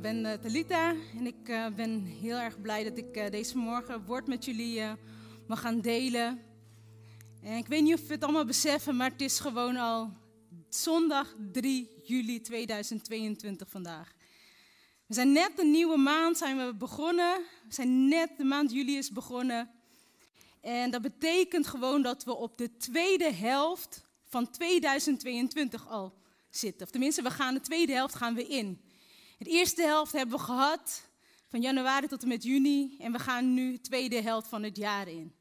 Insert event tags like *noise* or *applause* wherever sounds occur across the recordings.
Ben uh, Talita en ik eh, ben heel erg blij dat ik deze morgen woord met jullie mag gaan delen. En ik weet niet of we het allemaal beseffen, maar het is gewoon al zondag 3 juli 2022 vandaag. We zijn net een nieuwe maand zijn we begonnen. We zijn net de maand juli is begonnen. En dat betekent gewoon dat we op de tweede helft van 2022 al zitten. Of tenminste, we gaan de tweede helft gaan we in. De eerste helft hebben we gehad, van januari tot en met juni. En we gaan nu de tweede helft van het jaar in.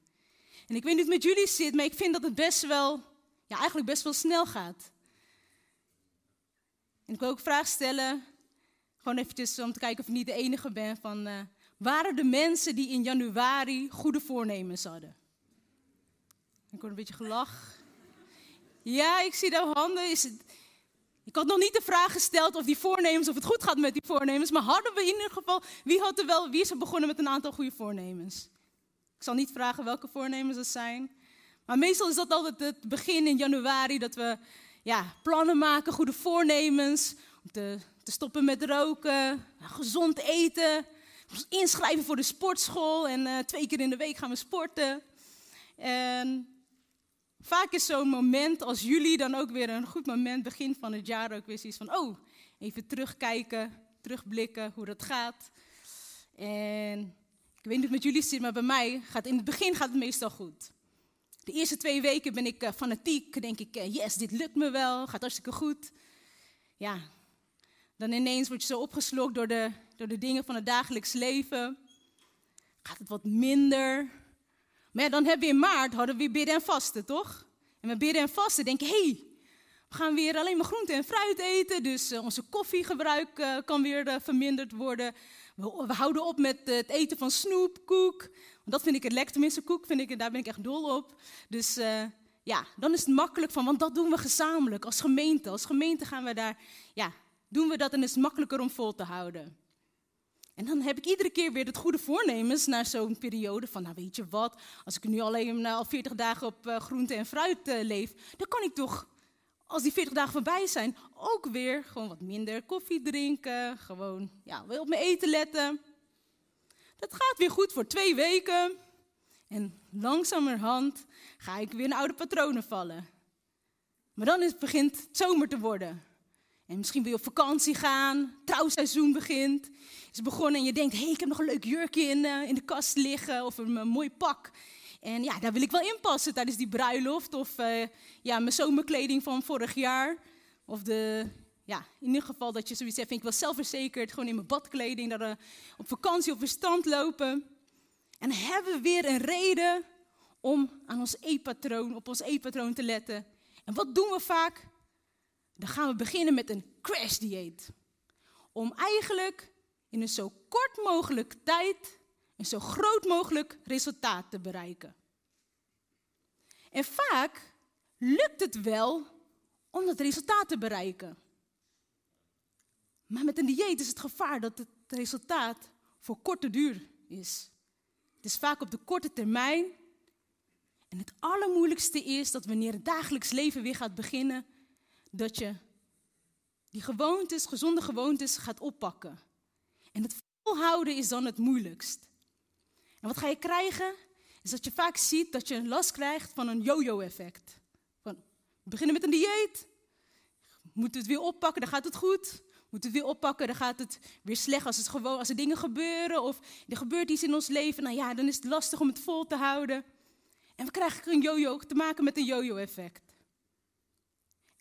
En ik weet niet hoe het met jullie zit, maar ik vind dat het best wel, ja eigenlijk best wel snel gaat. En ik wil ook vragen stellen, gewoon eventjes om te kijken of ik niet de enige ben, van... Uh, waren de mensen die in januari goede voornemens hadden? Ik hoor een beetje gelach. Ja, ik zie de handen. Is het, ik had nog niet de vraag gesteld of die voornemens, of het goed gaat met die voornemens, maar hadden we in ieder geval, wie, had er wel, wie is er begonnen met een aantal goede voornemens? Ik zal niet vragen welke voornemens dat zijn, maar meestal is dat altijd het begin in januari, dat we ja, plannen maken, goede voornemens, om te, stoppen met roken, gezond eten, inschrijven voor de sportschool en uh, twee keer in de week gaan we sporten. En Vaak is zo'n moment als jullie dan ook weer een goed moment, begin van het jaar ook weer zoiets van, oh, even terugkijken, terugblikken hoe dat gaat. En ik weet niet of het met jullie zit, maar bij mij gaat in het begin gaat het meestal goed. De eerste twee weken ben ik uh, fanatiek, denk ik, uh, yes, dit lukt me wel, gaat hartstikke goed. Ja, dan ineens word je zo opgeslokt door de, door de dingen van het dagelijks leven. Gaat het wat minder, maar dan hebben we in maart, hadden we bidden en vasten, toch? En met bidden en vasten denken, hé, hey, we gaan weer alleen maar groente en fruit eten. Dus uh, onze koffiegebruik uh, kan weer uh, verminderd worden. We, we, houden op met het eten van snoep, koek. Want dat vind ik het lekker, tenminste koek, vind ik, daar ben ik echt dol op. Dus ja, dan is het makkelijk van, want dat doen we gezamenlijk als gemeente. Als gemeente gaan we daar, ja, doen we dat en is het makkelijker om vol te houden. En dan heb ik iedere keer weer het goede voornemens naar zo'n periode van, nou weet je wat, als ik nu alleen al 40 dagen op uh, groente en fruit uh, leef, dan kan ik toch, als die 40 dagen voorbij zijn, ook weer gewoon wat minder koffie drinken, gewoon ja, op mijn eten letten. Dat gaat weer goed voor twee weken. En langzamerhand ga ik weer in oude patronen vallen. Maar dan is begint het zomer te worden. En misschien wil je op vakantie gaan, trouwseizoen begint. Is begonnen en je denkt, hé, hey, ik heb nog een leuk jurkje in, uh, in de kast liggen of een, mooi pak. En ja, daar wil ik wel in passen tijdens die bruiloft of uh, ja, mijn zomerkleding van vorig jaar. Of de, ja, in ieder geval dat je zoiets hebt, ik wel zelfverzekerd, gewoon in mijn badkleding, dat we op vakantie of verstand lopen. En hebben we weer een reden om aan ons e-patroon, op ons e-patroon te letten. En wat doen we vaak? Dan gaan we beginnen met een crash dieet. Om eigenlijk in een zo kort mogelijk tijd een zo groot mogelijk resultaat te bereiken. En vaak lukt het wel om dat resultaat te bereiken. Maar met een dieet is het gevaar dat het resultaat voor korte duur is. Het is vaak op de korte termijn. En het allermoeilijkste is dat wanneer het dagelijks leven weer gaat beginnen, dat je die gewoontes, gezonde gewoontes gaat oppakken. En het volhouden is dan het moeilijkst. En wat ga je krijgen? Is dat je vaak ziet dat je last krijgt van een yo-yo-effect. Van, we beginnen met een dieet, moeten het weer oppakken, dan gaat het goed. Moeten het weer oppakken, dan gaat het weer slecht als, het gewoon, als er dingen gebeuren of er gebeurt iets in ons leven. Nou ja, dan is het lastig om het vol te houden. En we krijgen een yo-yo te maken met een yo-yo-effect.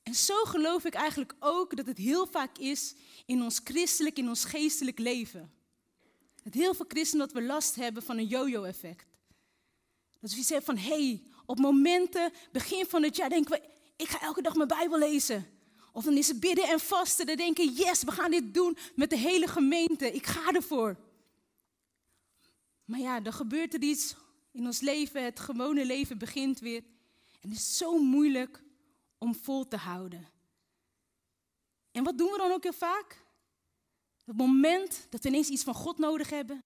En zo geloof ik eigenlijk ook dat het heel vaak is in ons christelijk, in ons geestelijk leven. Dat heel veel christenen dat we last hebben van een yo-yo-effect. Dat we zeggen van, hé, hey, op momenten, begin van het jaar denken we, ik ga elke dag mijn Bijbel lezen. Of dan is het bidden en vasten. Dan denken, yes, we gaan dit doen met de hele gemeente. Ik ga ervoor. Maar ja, dan gebeurt er iets in ons leven. Het gewone leven begint weer. En het is zo moeilijk om vol te houden. En wat doen we dan ook heel vaak? Het moment dat we ineens iets van God nodig hebben.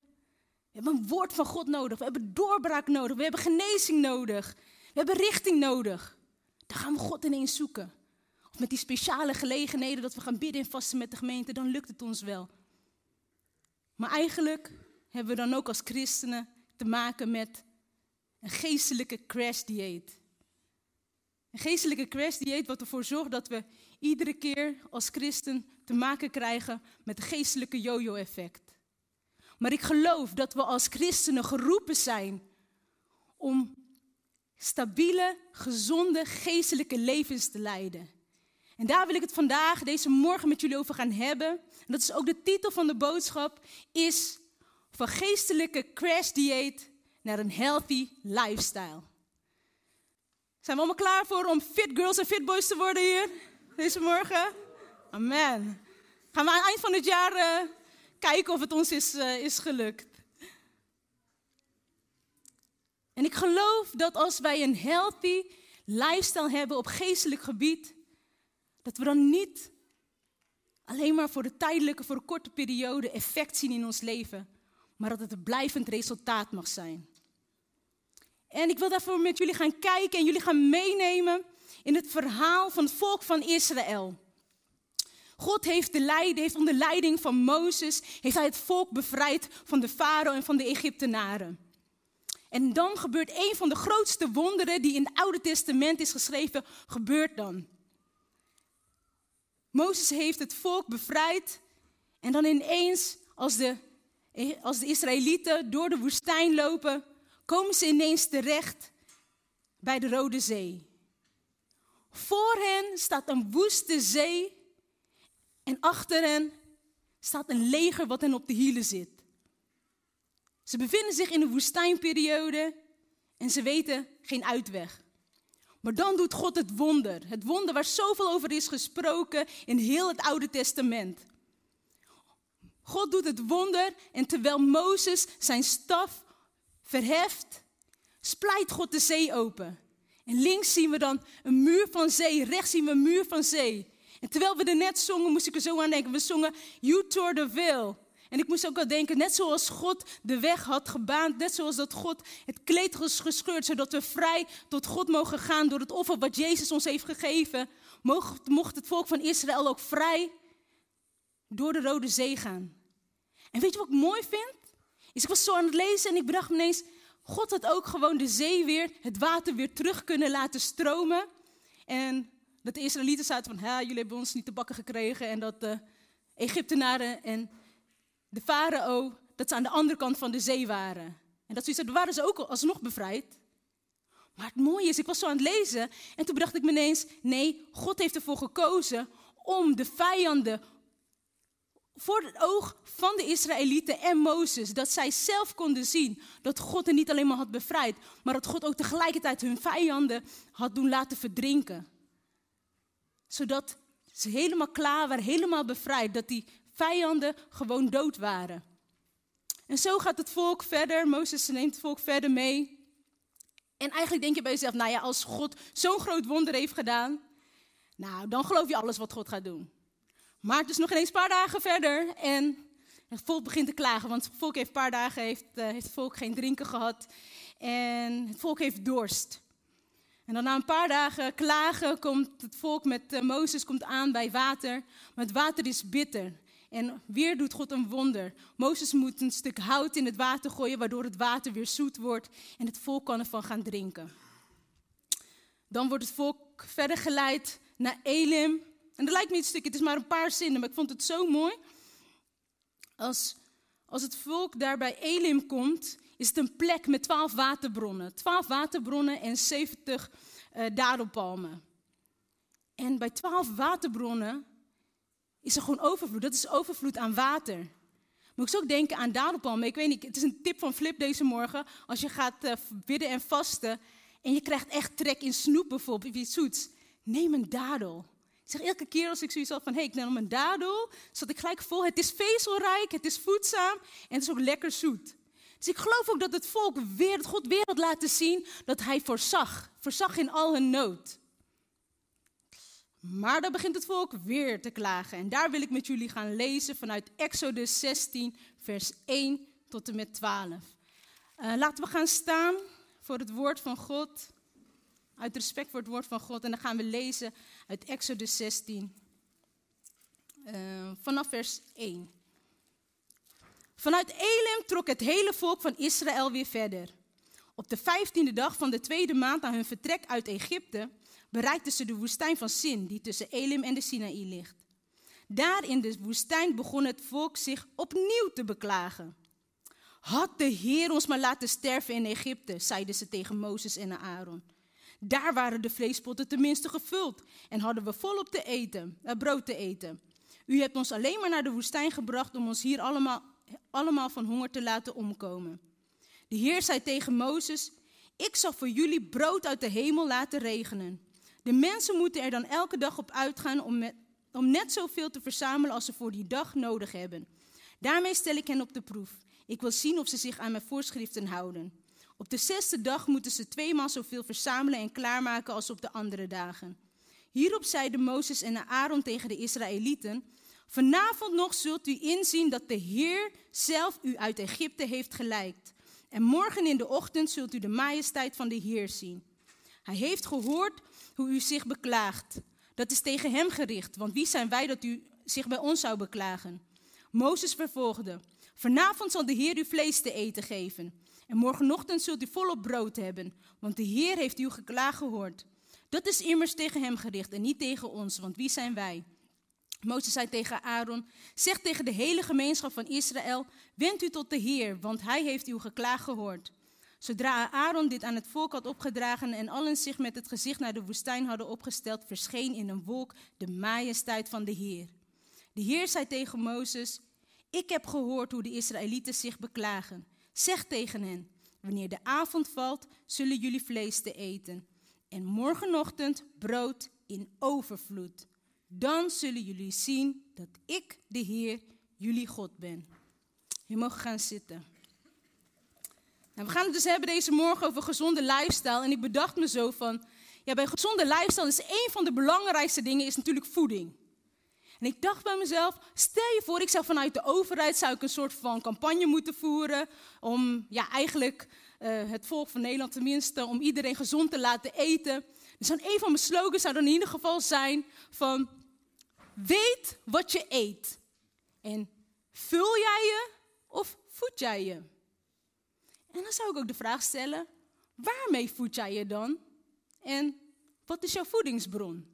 We hebben een woord van God nodig. We hebben doorbraak nodig. We hebben genezing nodig. We hebben richting nodig. Dan gaan we God ineens zoeken. Of met die speciale gelegenheden dat we gaan bidden en vasten met de gemeente, dan lukt het ons wel. Maar eigenlijk hebben we dan ook als christenen te maken met een geestelijke crash dieet. Een geestelijke crash dieet wat ervoor zorgt dat we iedere keer als christen te maken krijgen met een geestelijke yo-yo effect. Maar ik geloof dat we als christenen geroepen zijn om stabiele, gezonde, geestelijke levens te leiden. En daar wil ik het vandaag, deze morgen met jullie over gaan hebben. En dat is ook de titel van de boodschap, is van geestelijke crash dieet naar een healthy lifestyle. Zijn we allemaal klaar voor om fit girls en fit boys te worden hier deze morgen? Amen. Gaan we aan het eind van het jaar uh, kijken of het ons is, uh, is gelukt. En ik geloof dat als wij een healthy lifestyle hebben op geestelijk gebied, dat we dan niet alleen maar voor de tijdelijke, voor de korte periode effect zien in ons leven, maar dat het een blijvend resultaat mag zijn. En ik wil daarvoor met jullie gaan kijken en jullie gaan meenemen in het verhaal van het volk van Israël. God heeft, de leiding, heeft onder leiding van Mozes heeft hij het volk bevrijd van de farao en van de Egyptenaren. En dan gebeurt een van de grootste wonderen die in het Oude Testament is geschreven, gebeurt dan. Mozes heeft het volk bevrijd en dan ineens, als de, als de Israëlieten door de woestijn lopen, komen ze ineens terecht bij de Rode Zee. Voor hen staat een woeste zee en achter hen staat een leger wat hen op de hielen zit. Ze bevinden zich in een woestijnperiode en ze weten geen uitweg. Maar dan doet God het wonder. Het wonder waar zoveel over is gesproken in heel het Oude Testament. God doet het wonder en terwijl Mozes zijn staf verheft, splijt God de zee open. En links zien we dan een muur van zee, rechts zien we een muur van zee. En terwijl we er net zongen, moest ik er zo aan denken. We zongen You Tore the Veil. En ik moest ook al denken, net zoals God de weg had gebaand, net zoals dat God het kleed gescheurd, zodat we vrij tot God mogen gaan door het offer wat Jezus ons heeft gegeven, mocht het volk van Israël ook vrij door de Rode Zee gaan. En weet je wat ik mooi vind? Is ik was zo aan het lezen en ik bedacht me ineens, God had ook gewoon de zee weer, het water weer terug kunnen laten stromen. En dat de Israëlieten zaten van, jullie hebben ons niet te bakken gekregen. En dat de Egyptenaren en de farao, dat ze aan de andere kant van de zee waren. En dat ze waren ze ook alsnog bevrijd. Maar het mooie is, ik was zo aan het lezen en toen bedacht ik me ineens, nee, God heeft ervoor gekozen om de vijanden voor het oog van de Israëlieten en Mozes, dat zij zelf konden zien dat God hen niet alleen maar had bevrijd, maar dat God ook tegelijkertijd hun vijanden had doen laten verdrinken. Zodat ze helemaal klaar waren, helemaal bevrijd, dat die vijanden gewoon dood waren. En zo gaat het volk verder. Mozes neemt het volk verder mee. En eigenlijk denk je bij jezelf, nou ja, als God zo'n groot wonder heeft gedaan, nou, dan geloof je alles wat God gaat doen. Maar het is nog ineens een paar dagen verder en het volk begint te klagen, want het volk heeft een paar dagen heeft, heeft het volk geen drinken gehad en het volk heeft dorst. En dan na een paar dagen klagen komt het volk met uh, Mozes komt aan bij water, maar het water is bitter. En weer doet God een wonder. Mozes moet een stuk hout in het water gooien, waardoor het water weer zoet wordt en het volk kan ervan gaan drinken. Dan wordt het volk verder geleid naar Elim. En dat lijkt me iets stuk, het is maar een paar zinnen, maar ik vond het zo mooi. Als, als het volk daar bij Elim komt, is het een plek met twaalf waterbronnen. Twaalf waterbronnen en zeventig uh, dadelpalmen. En bij twaalf waterbronnen is er gewoon overvloed. Dat is overvloed aan water. Moet ik ook denken aan dadelpalmen. Ik weet niet, het is een tip van Flip deze morgen. Als je gaat uh, bidden en vasten en je krijgt echt trek in snoep bijvoorbeeld, of iets zoets. Neem een dadel. Zeg elke keer als ik zoiets had van, hé, hey, ik neem mijn dadel, zat ik gelijk vol. Het is vezelrijk, het is voedzaam en het is ook lekker zoet. Dus ik geloof ook dat het volk weer, dat God weer had laten zien dat hij voorzag. Voorzag in al hun nood. Maar dan begint het volk weer te klagen. En daar wil ik met jullie gaan lezen vanuit Exodus 16, vers 1 tot en met 12. Uh, eh, laten we gaan staan voor het woord van God. Uit respect voor het woord van God. En dan gaan we lezen uit Exodus 16. Uh, eh, vanaf vers 1. Vanuit Elim trok het hele volk van Israël weer verder. Op de vijftiende dag van de tweede maand na hun vertrek uit Egypte bereikten ze de woestijn van Sin, die tussen Elim en de Sinaï ligt. Daar in de woestijn begon het volk zich opnieuw te beklagen. Had de Heer ons maar laten sterven in Egypte, zeiden ze tegen Mozes en Aaron. Daar waren de vleespotten tenminste gevuld en hadden we volop te eten, uh, brood te eten. U hebt ons alleen maar naar de woestijn gebracht om ons hier allemaal, allemaal van honger te laten omkomen. De Heer zei tegen Mozes: Ik zal voor jullie brood uit de hemel laten regenen. De mensen moeten er dan elke dag op uitgaan om, om net zoveel te verzamelen als ze voor die dag nodig hebben. Daarmee stel ik hen op de proef. Ik wil zien of ze zich aan mijn voorschriften houden. Op de zesde dag moeten ze tweemaal zoveel verzamelen en klaarmaken als op de andere dagen. Hierop zeiden Mozes en Aaron tegen de Israëlieten: Vanavond nog zult u inzien dat de Heer zelf u uit Egypte heeft geleid. En morgen in de ochtend zult u de majesteit van de Heer zien. Hij heeft gehoord hoe u zich beklaagt. Dat is tegen hem gericht, want wie zijn wij dat u zich bij ons zou beklagen? Mozes vervolgde: Vanavond zal de Heer u vlees te eten geven. En morgenochtend zult u volop brood hebben, want de Heer heeft uw geklaag gehoord. Dat is immers tegen hem gericht en niet tegen ons, want wie zijn wij? Mozes zei tegen Aaron: Zeg tegen de hele gemeenschap van Israël: Wend u tot de Heer, want hij heeft uw geklaag gehoord. Zodra Aaron dit aan het volk had opgedragen en allen zich met het gezicht naar de woestijn hadden opgesteld, verscheen in een wolk de majesteit van de Heer. De Heer zei tegen Mozes: Ik heb gehoord hoe de Israëlieten zich beklagen. Zeg tegen hen: Wanneer de avond valt, zullen jullie vlees te eten. En morgenochtend brood in overvloed. Dan zullen jullie zien dat ik, de Heer, jullie God ben. Je mag gaan zitten. Nou, we gaan het dus hebben deze morgen over gezonde lifestyle. En ik bedacht me zo van, ja, bij gezonde lifestyle is een van de belangrijkste dingen is natuurlijk voeding. En ik dacht bij mezelf, stel je voor, ik zou vanuit de overheid zou ik een soort van campagne moeten voeren om ja, eigenlijk uh, het volk van Nederland tenminste, om iedereen gezond te laten eten. Dus dan een van mijn slogans zou dan in ieder geval zijn van, weet wat je eet. En vul jij je of voed jij je? En dan zou ik ook de vraag stellen, waarmee voed jij je dan? En wat is jouw voedingsbron?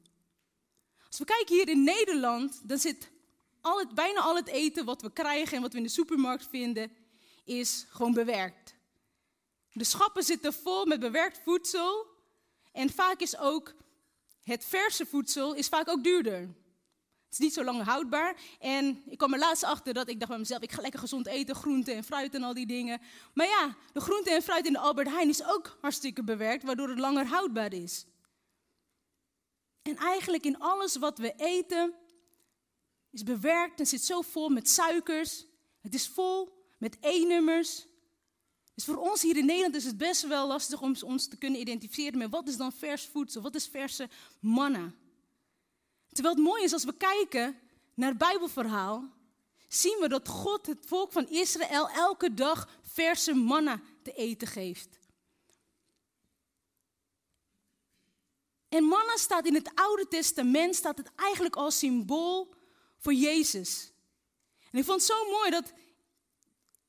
Als we kijken hier in Nederland, dan zit al het, bijna al het eten wat we krijgen en wat we in de supermarkt vinden, is gewoon bewerkt. De schappen zitten vol met bewerkt voedsel. En vaak is ook het verse voedsel is vaak ook duurder. Het is niet zo lang houdbaar. En ik kwam er laatst achter dat ik dacht bij mezelf, ik ga lekker gezond eten, groente en fruit en al die dingen. Maar ja, de groente en fruit in de Albert Heijn is ook hartstikke bewerkt, waardoor het langer houdbaar is. En eigenlijk in alles wat we eten is bewerkt en zit zo vol met suikers. Het is vol met E-nummers. Dus voor ons hier in Nederland is het best wel lastig om ons te kunnen identificeren met wat is dan vers voedsel, wat is verse manna. Terwijl het mooi is als we kijken naar het Bijbelverhaal, zien we dat God het volk van Israël elke dag verse manna te eten geeft. En manna staat in het Oude Testament, staat het eigenlijk als symbool voor Jezus. En ik vond het zo mooi dat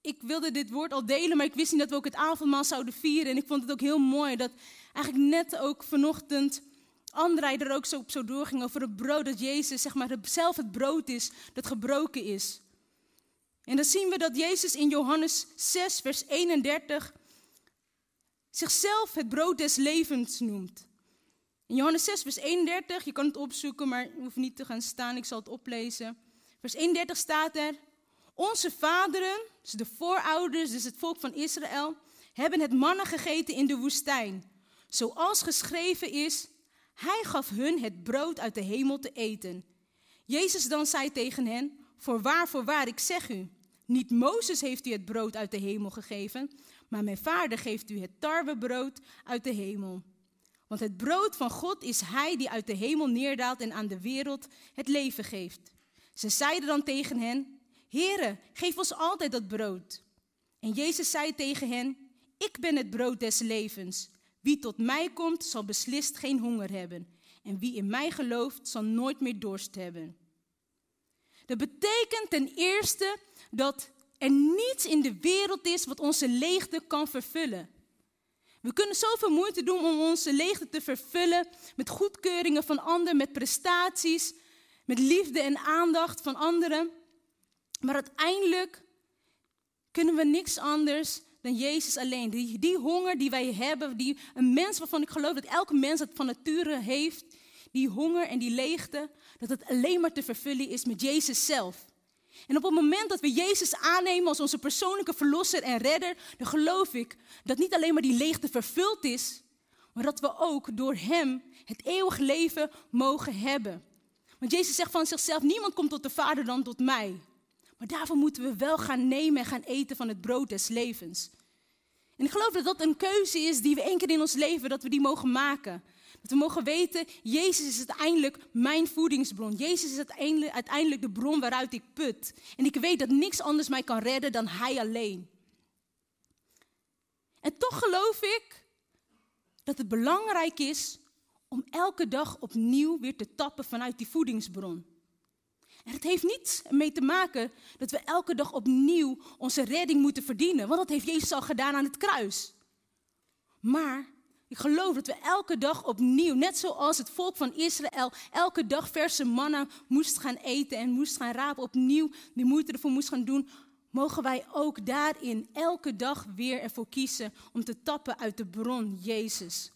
ik wilde dit woord al delen, maar ik wist niet dat we ook het avondmaal zouden vieren. En ik vond het ook heel mooi dat eigenlijk net ook vanochtend André er ook zo op zo doorging over het brood dat Jezus, zeg maar, zelf het brood is dat gebroken is. En dan zien we dat Jezus in Johannes 6, vers 31 zichzelf het brood des levens noemt. In Johannes 6, vers 31, je kan het opzoeken, maar je hoeft niet te gaan staan, ik zal het oplezen. Vers 31 staat er, onze vaderen, dus de voorouders, dus het volk van Israël, hebben het mannen gegeten in de woestijn. Zoals geschreven is, Hij gaf hun het brood uit de hemel te eten. Jezus dan zei tegen hen: Voorwaar, voorwaar, ik zeg u, niet Mozes heeft u het brood uit de hemel gegeven, maar mijn vader geeft u het tarwebrood uit de hemel. Want het brood van God is Hij die uit de hemel neerdaalt en aan de wereld het leven geeft. Ze zeiden dan tegen hen, Heere, geef ons altijd dat brood. En Jezus zei tegen hen, Ik ben het brood des levens. Wie tot mij komt, zal beslist geen honger hebben. En wie in mij gelooft, zal nooit meer dorst hebben. Dat betekent ten eerste dat er niets in de wereld is wat onze leegte kan vervullen. We kunnen zoveel moeite doen om onze leegte te vervullen met goedkeuringen van anderen, met prestaties, met liefde en aandacht van anderen. Maar uiteindelijk kunnen we niks anders dan Jezus alleen. Die, die honger die wij hebben, die een mens waarvan ik geloof dat elke mens het van nature heeft, die honger en die leegte, dat het alleen maar te vervullen is met Jezus zelf. En op het moment dat we Jezus aannemen als onze persoonlijke verlosser en redder, dan geloof ik dat niet alleen maar die leegte vervuld is, maar dat we ook door Hem het eeuwig leven mogen hebben. Want Jezus zegt van zichzelf, niemand komt tot de Vader dan tot mij. Maar daarvoor moeten we wel gaan nemen en gaan eten van het brood des levens. En ik geloof dat dat een keuze is die we één keer in ons leven, dat we die mogen maken. Dat we mogen weten, Jezus is uiteindelijk mijn voedingsbron. Jezus is uiteindelijk, de bron waaruit ik put. En ik weet dat niks anders mij kan redden dan Hij alleen. En toch geloof ik dat het belangrijk is om elke dag opnieuw weer te tappen vanuit die voedingsbron. En het heeft niet mee te maken dat we elke dag opnieuw onze redding moeten verdienen, want dat heeft Jezus al gedaan aan het kruis. Maar ik geloof dat we elke dag opnieuw, net zoals het volk van Israël, elke dag verse mannen moest gaan eten en moest gaan rapen, opnieuw die moeite ervoor moest gaan doen, mogen wij ook daarin elke dag weer ervoor kiezen om te tappen uit de bron Jezus.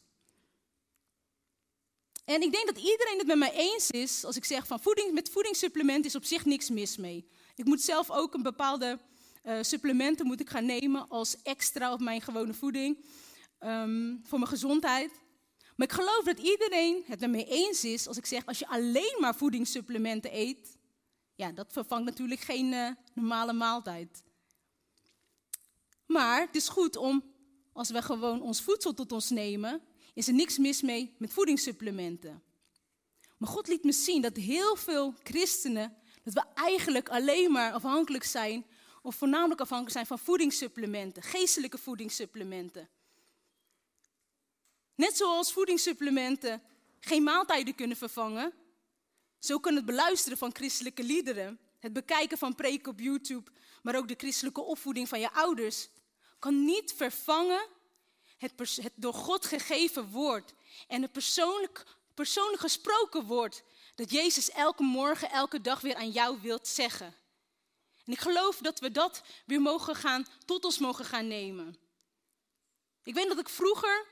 En ik denk dat iedereen het met mij eens is als ik zeg van voeding, met voedingssupplementen is op zich niks mis mee. Ik moet zelf ook een bepaalde uh, supplementen moet ik gaan nemen als extra op mijn gewone voeding. Um, voor mijn gezondheid. Maar ik geloof dat iedereen het ermee eens is als ik zeg, als je alleen maar voedingssupplementen eet, ja, dat vervangt natuurlijk geen uh, normale maaltijd. Maar het is goed om, als we gewoon ons voedsel tot ons nemen, is er niks mis mee met voedingssupplementen. Maar God liet me zien dat heel veel christenen, dat we eigenlijk alleen maar afhankelijk zijn, of voornamelijk afhankelijk zijn van voedingssupplementen, geestelijke voedingssupplementen. Net zoals voedingssupplementen geen maaltijden kunnen vervangen, zo kan het beluisteren van christelijke liederen, het bekijken van preken op YouTube, maar ook de christelijke opvoeding van je ouders, kan niet vervangen het, door God gegeven woord en het persoonlijk, persoonlijk gesproken woord dat Jezus elke morgen, elke dag weer aan jou wilt zeggen. En ik geloof dat we dat weer mogen gaan, tot ons mogen gaan nemen. Ik weet dat ik vroeger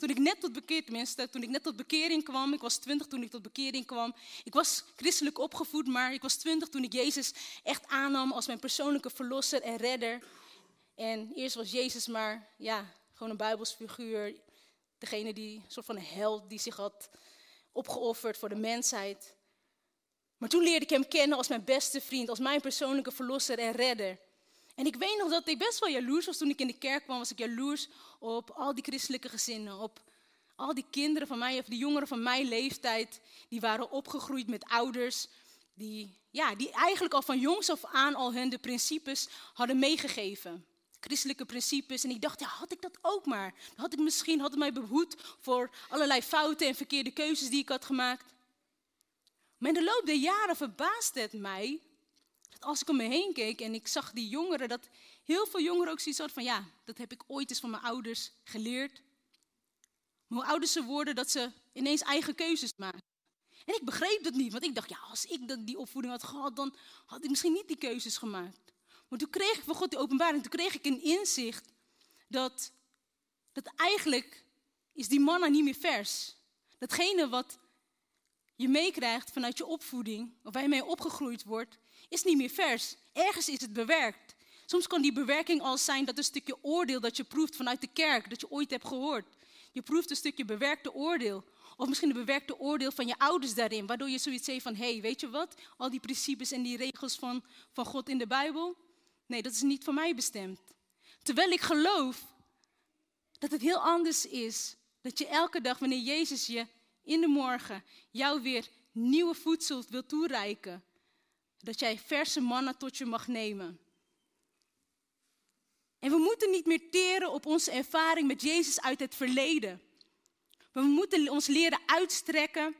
toen ik net tot bekering, tenminste, toen ik net tot bekering kwam, ik was twintig toen ik tot bekering kwam. Ik was christelijk opgevoed, maar ik was twintig toen ik Jezus echt aannam als mijn persoonlijke verlosser en redder. En eerst was Jezus maar, ja, gewoon een bijbelsfiguur. Degene die, een soort van een held die zich had opgeofferd voor de mensheid. Maar toen leerde ik hem kennen als mijn beste vriend, als mijn persoonlijke verlosser en redder. En ik weet nog dat ik best wel jaloers was toen ik in de kerk kwam. Was ik jaloers op al die christelijke gezinnen. Op al die kinderen van mij, of die jongeren van mijn leeftijd. Die waren opgegroeid met ouders. Die, ja, die eigenlijk al van jongs af aan al hun de principes hadden meegegeven. Christelijke principes. En ik dacht, ja, had ik dat ook maar. Had ik misschien, had het mij behoed voor allerlei fouten en verkeerde keuzes die ik had gemaakt. Maar in de loop der jaren verbaasde het mij als ik om me heen keek en ik zag die jongeren, dat heel veel jongeren ook zoiets hadden van, ja, dat heb ik ooit eens van mijn ouders geleerd. Maar hoe ouder ze worden, dat ze ineens eigen keuzes maken. En ik begreep dat niet, want ik dacht, ja, als ik die opvoeding had gehad, dan had ik misschien niet die keuzes gemaakt. Maar toen kreeg ik van God die openbaring, toen kreeg ik een inzicht dat, dat eigenlijk is die manna niet meer vers. Datgene wat je meekrijgt vanuit je opvoeding, of waar je mee opgegroeid wordt, is niet meer vers. Ergens is het bewerkt. Soms kan die bewerking al zijn dat een stukje oordeel dat je proeft vanuit de kerk, dat je ooit hebt gehoord. Je proeft een stukje bewerkte oordeel. Of misschien een bewerkte oordeel van je ouders daarin. Waardoor je zoiets zegt van, hé, hey, weet je wat? Al die principes en die regels van, van God in de Bijbel. Nee, dat is niet voor mij bestemd. Terwijl ik geloof dat het heel anders is. Dat je elke dag, wanneer Jezus je in de morgen jou weer nieuwe voedsel wil toereiken. Dat jij verse mannen tot je mag nemen. En we moeten niet meer teren op onze ervaring met Jezus uit het verleden. We moeten ons leren uitstrekken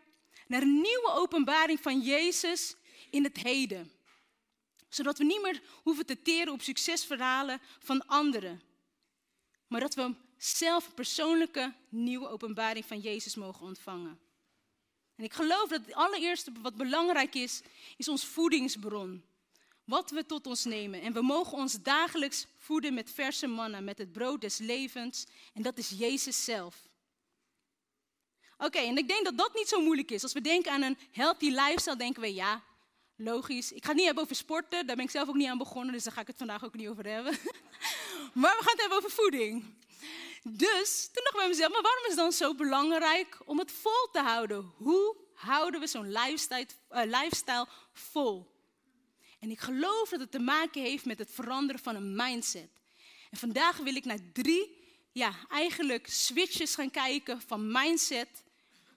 naar een nieuwe openbaring van Jezus in het heden. Zodat we niet meer hoeven te teren op succesverhalen van anderen. Maar dat we zelf een persoonlijke nieuwe openbaring van Jezus mogen ontvangen. En ik geloof dat het allereerste wat belangrijk is, is ons voedingsbron. Wat we tot ons nemen. En we mogen ons dagelijks voeden met verse mannen, met het brood des levens. En dat is Jezus zelf. Oké, en ik denk dat dat niet zo moeilijk is. Als we denken aan een healthy lifestyle, denken we ja, logisch. Ik ga het niet hebben over sporten, daar ben ik zelf ook niet aan begonnen, dus daar ga ik het vandaag ook niet over hebben. *laughs* maar we gaan het hebben over voeding. Dus toen dacht ik bij mezelf, maar waarom is het dan zo belangrijk om het vol te houden? Hoe houden we zo'n lifestyle, uh, lifestyle vol? En ik geloof dat het te maken heeft met het veranderen van een mindset. En vandaag wil ik naar drie, ja, eigenlijk switches gaan kijken van mindset,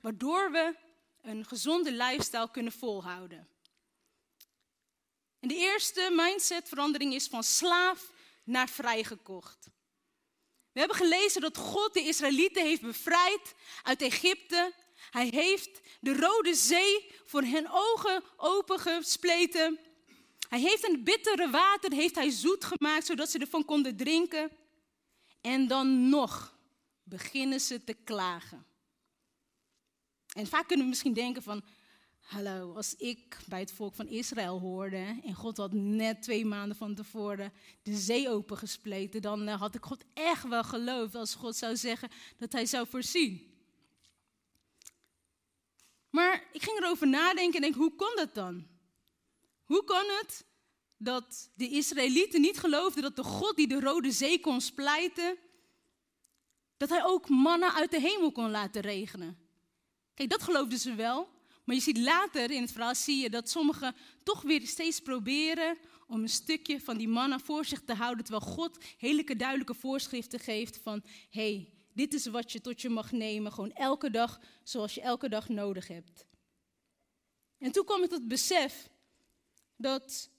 waardoor we een gezonde lifestyle kunnen volhouden. En de eerste mindsetverandering is van slaaf naar vrijgekocht. We hebben gelezen dat God de Israëlieten heeft bevrijd uit Egypte. Hij heeft de Rode Zee voor hun ogen opengespleten. Hij heeft het bittere water heeft hij zoet gemaakt, zodat ze ervan konden drinken. En dan nog beginnen ze te klagen. En vaak kunnen we misschien denken van, hallo, als ik bij het volk van Israël hoorde en God had net twee maanden van tevoren de zee opengespleten, dan eh, had ik God echt wel geloofd als God zou zeggen dat hij zou voorzien. Maar ik ging erover nadenken en denk, hoe kon dat dan? Hoe kan het dat de Israëlieten niet geloofden dat de God die de Rode Zee kon splijten, dat hij ook mannen uit de hemel kon laten regenen? Kijk, dat geloofden ze wel. Maar je ziet later in het verhaal zie je dat sommigen toch weer steeds proberen om een stukje van die mannen voor zich te houden, terwijl God hele duidelijke voorschriften geeft van, hey, dit is wat je tot je mag nemen, gewoon elke dag zoals je elke dag nodig hebt. En toen kwam tot het besef dat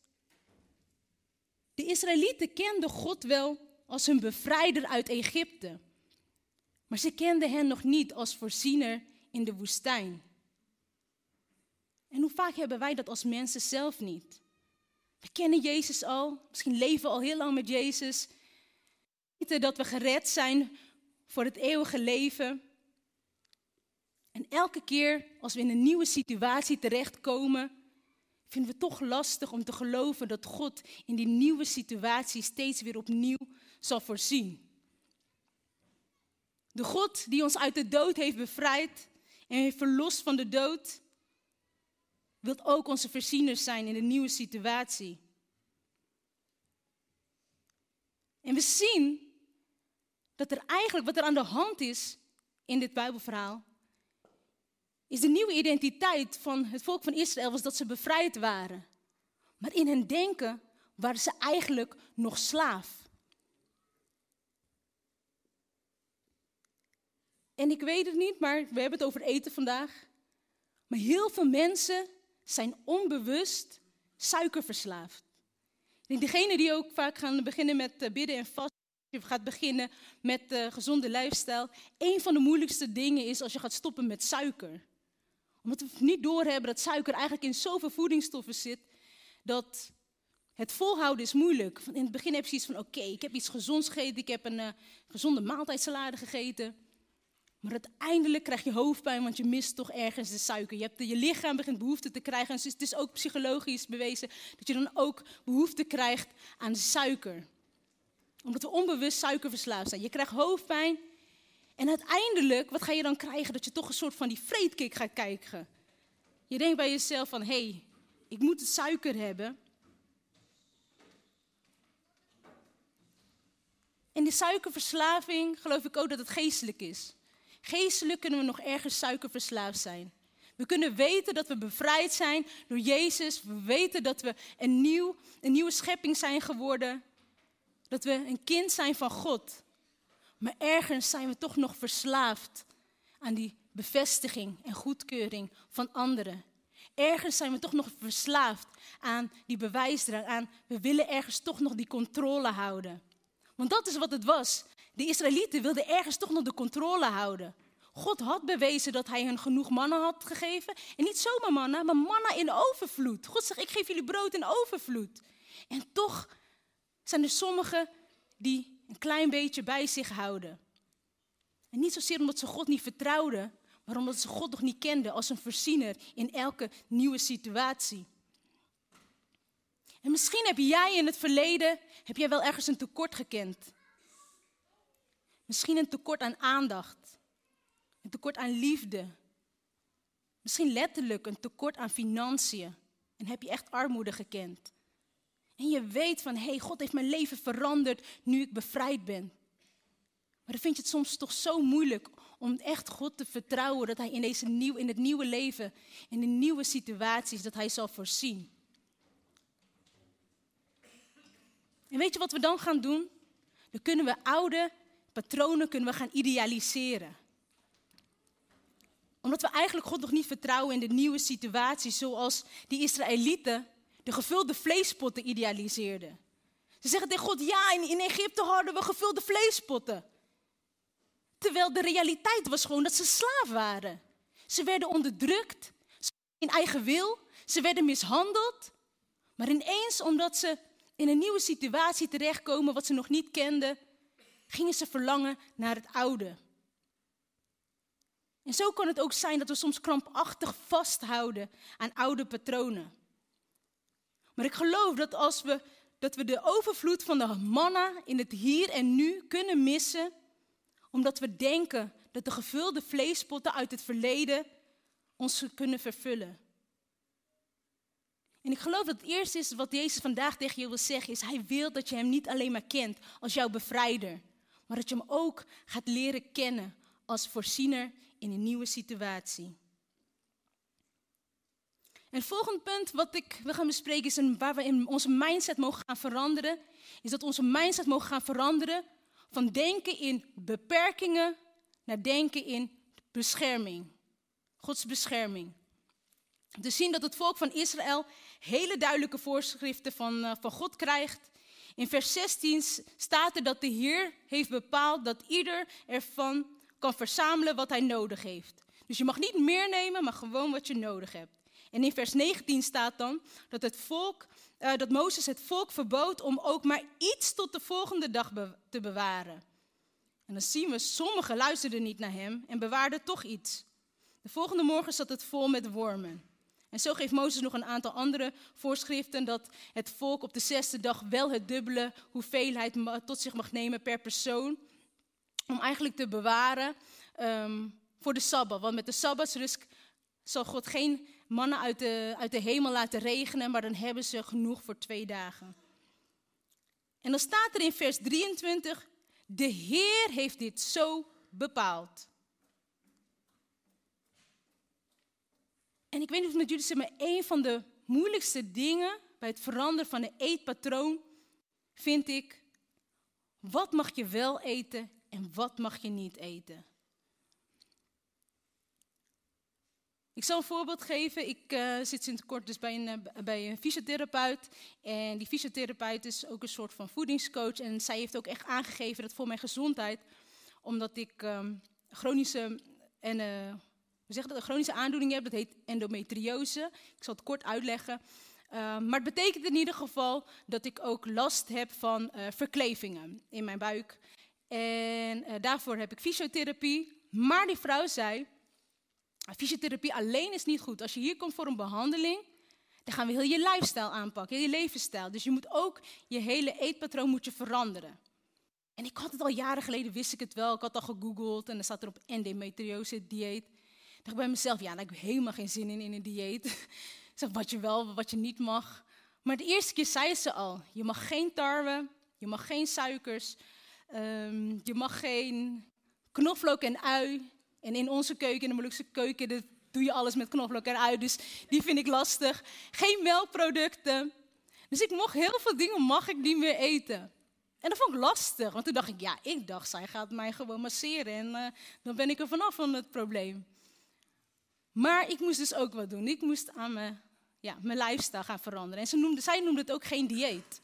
de Israëlieten kenden God wel als hun bevrijder uit Egypte. Maar ze kenden hen nog niet als voorziener in de woestijn. En hoe vaak hebben wij dat als mensen zelf niet? We kennen Jezus al, misschien leven we al heel lang met Jezus. We weten dat we gered zijn voor het eeuwige leven. En elke keer als we in een nieuwe situatie terechtkomen, vinden we toch lastig om te geloven dat God in die nieuwe situatie steeds weer opnieuw zal voorzien. De God die ons uit de dood heeft bevrijd en heeft verlost van de dood, wilt ook onze voorzieners zijn in de nieuwe situatie. En we zien dat er eigenlijk wat er aan de hand is in dit Bijbelverhaal, is de nieuwe identiteit van het volk van Israël was dat ze bevrijd waren. Maar in hun denken waren ze eigenlijk nog slaaf. En ik weet het niet, maar we hebben het over eten vandaag. Maar heel veel mensen zijn onbewust suikerverslaafd. Ik denk degene die ook vaak gaan beginnen met eh, bidden en vasten, je gaat beginnen met uh, gezonde lifestyle. Een van de moeilijkste dingen is als je gaat stoppen met suiker. Omdat we niet doorhebben dat suiker eigenlijk in zoveel voedingsstoffen zit, dat het volhouden is moeilijk. In het begin heb je iets van, oké, ik heb iets gezonds gegeten, ik heb een uh, gezonde maaltijdsalade gegeten. Maar uiteindelijk krijg je hoofdpijn, want je mist toch ergens de suiker. Je, hebt je lichaam begint behoefte te krijgen. En het is ook psychologisch bewezen dat je dan ook behoefte krijgt aan suiker. Omdat we onbewust suikerverslaafd zijn. Je krijgt hoofdpijn. En uiteindelijk, wat ga je dan krijgen? Dat je toch een soort van die vreedkick gaat kijken. Je denkt bij jezelf van, hé, hey, ik moet het suiker hebben. In de suikerverslaving geloof ik ook dat het geestelijk is. Geestelijk kunnen we nog ergens suikerverslaafd zijn. We kunnen weten dat we bevrijd zijn door Jezus. We weten dat we een, nieuw, een nieuwe schepping zijn geworden. Dat we een kind zijn van God. Maar ergens zijn we toch nog verslaafd aan die bevestiging en goedkeuring van anderen. Ergens zijn we toch nog verslaafd aan die bewijsdrang, aan we willen ergens toch nog die controle houden. Want dat is wat het was. De Israëlieten wilden ergens toch nog de controle houden. God had bewezen dat hij hun genoeg mannen had gegeven. En niet zomaar mannen, maar mannen in overvloed. God zegt, ik geef jullie brood in overvloed. En toch zijn er sommigen die een klein beetje bij zich houden. En niet zozeer omdat ze God niet vertrouwden, maar omdat ze God nog niet kenden als een voorziener in elke nieuwe situatie. En misschien heb jij in het verleden heb jij wel ergens een tekort gekend. Misschien een tekort aan aandacht. Een tekort aan liefde. Misschien letterlijk een tekort aan financiën. En heb je echt armoede gekend. En je weet van, hé, hey, God heeft mijn leven veranderd nu ik bevrijd ben. Maar dan vind je het soms toch zo moeilijk om echt God te vertrouwen dat Hij in, deze nieuw, in het nieuwe leven, in de nieuwe situaties, dat Hij zal voorzien. En weet je wat we dan gaan doen? Dan kunnen we oude patronen kunnen we gaan idealiseren. Omdat we eigenlijk God nog niet vertrouwen in de nieuwe situaties, zoals die Israëlieten de gevulde vleespotten idealiseerden. Ze zeggen tegen God, ja, in, in Egypte hadden we gevulde vleespotten. Terwijl de realiteit was gewoon dat ze slaaf waren. Ze werden onderdrukt, in eigen wil, ze werden mishandeld. Maar ineens, omdat ze in een nieuwe situatie terechtkomen, wat ze nog niet kenden, gingen ze verlangen naar het oude. En zo kan het ook zijn dat we soms krampachtig vasthouden aan oude patronen. Maar ik geloof dat als we, dat we de overvloed van de manna in het hier en nu kunnen missen, omdat we denken dat de gevulde vleespotten uit het verleden ons kunnen vervullen. En ik geloof dat het eerste is wat Jezus vandaag tegen je wil zeggen, is hij wil dat je hem niet alleen maar kent als jouw bevrijder, maar dat je hem ook gaat leren kennen als voorziener in een nieuwe situatie. En het volgende punt wat ik wil gaan bespreken is een, waar we in onze mindset mogen gaan veranderen, is dat onze mindset mogen gaan veranderen van denken in beperkingen naar denken in bescherming. Gods bescherming. We zien dat het volk van Israël hele duidelijke voorschriften van, uh, van God krijgt. In vers 16 staat er dat de Heer heeft bepaald dat ieder ervan kan verzamelen wat hij nodig heeft. Dus je mag niet meer nemen, maar gewoon wat je nodig hebt. En in vers 19 staat dan dat, het volk, uh, dat Mozes het volk verbood om ook maar iets tot de volgende dag te bewaren. En dan zien we, sommigen luisterden niet naar hem en bewaarden toch iets. De volgende morgen zat het vol met wormen. En zo geeft Mozes nog een aantal andere voorschriften dat het volk op de zesde dag wel het dubbele hoeveelheid tot zich mag nemen per persoon. Om eigenlijk te bewaren um, voor de Sabbat. Want met de Sabbatsrust zal God geen mannen uit de, uit de hemel laten regenen, maar dan hebben ze genoeg voor twee dagen. En dan staat er in vers 23, de Heer heeft dit zo bepaald. En ik weet niet of het met jullie is, maar een van de moeilijkste dingen bij het veranderen van een eetpatroon vind ik, wat mag je wel eten en wat mag je niet eten? Ik zal een voorbeeld geven. Ik uh, zit sinds kort dus bij een, uh, bij een fysiotherapeut. En die fysiotherapeut is ook een soort van voedingscoach. En zij heeft ook echt aangegeven dat voor mijn gezondheid, omdat ik um, chronische, en, uh, hoe zeg dat, een chronische aandoening heb, dat heet endometriose. Ik zal het kort uitleggen. maar het betekent in ieder geval dat ik ook last heb van verklevingen in mijn buik. En daarvoor heb ik fysiotherapie. Maar die vrouw zei, Fysiotherapie alleen is niet goed. Als je hier komt voor een behandeling, dan gaan we heel je lifestyle aanpakken, je levensstijl. Dus je moet ook je hele eetpatroon moet je veranderen. En ik had het al jaren geleden, wist ik het wel. Ik had al gegoogeld en dan staat er op endometriose dieet. Dacht bij mezelf, ja, daar heb ik helemaal geen zin in, in een dieet. ik zeg, wat je wel, wat je niet mag. Maar de eerste keer zei ze al, je mag geen tarwe, je mag geen suikers, um, je mag geen knoflook en ui, En in onze keuken, in de Molukse keuken, dat doe je alles met knoflook eruit. Dus die vind ik lastig. Geen melkproducten. Dus ik mocht heel veel dingen mag ik niet meer eten. En dat vond ik lastig, want toen dacht ik, ja, ik dacht, zij gaat mij gewoon masseren en eh, dan ben ik er vanaf van het probleem. Maar ik moest dus ook wat doen. Ik moest aan mijn, ja, mijn lifestyle gaan veranderen. En ze noemde, zij noemde het ook geen dieet.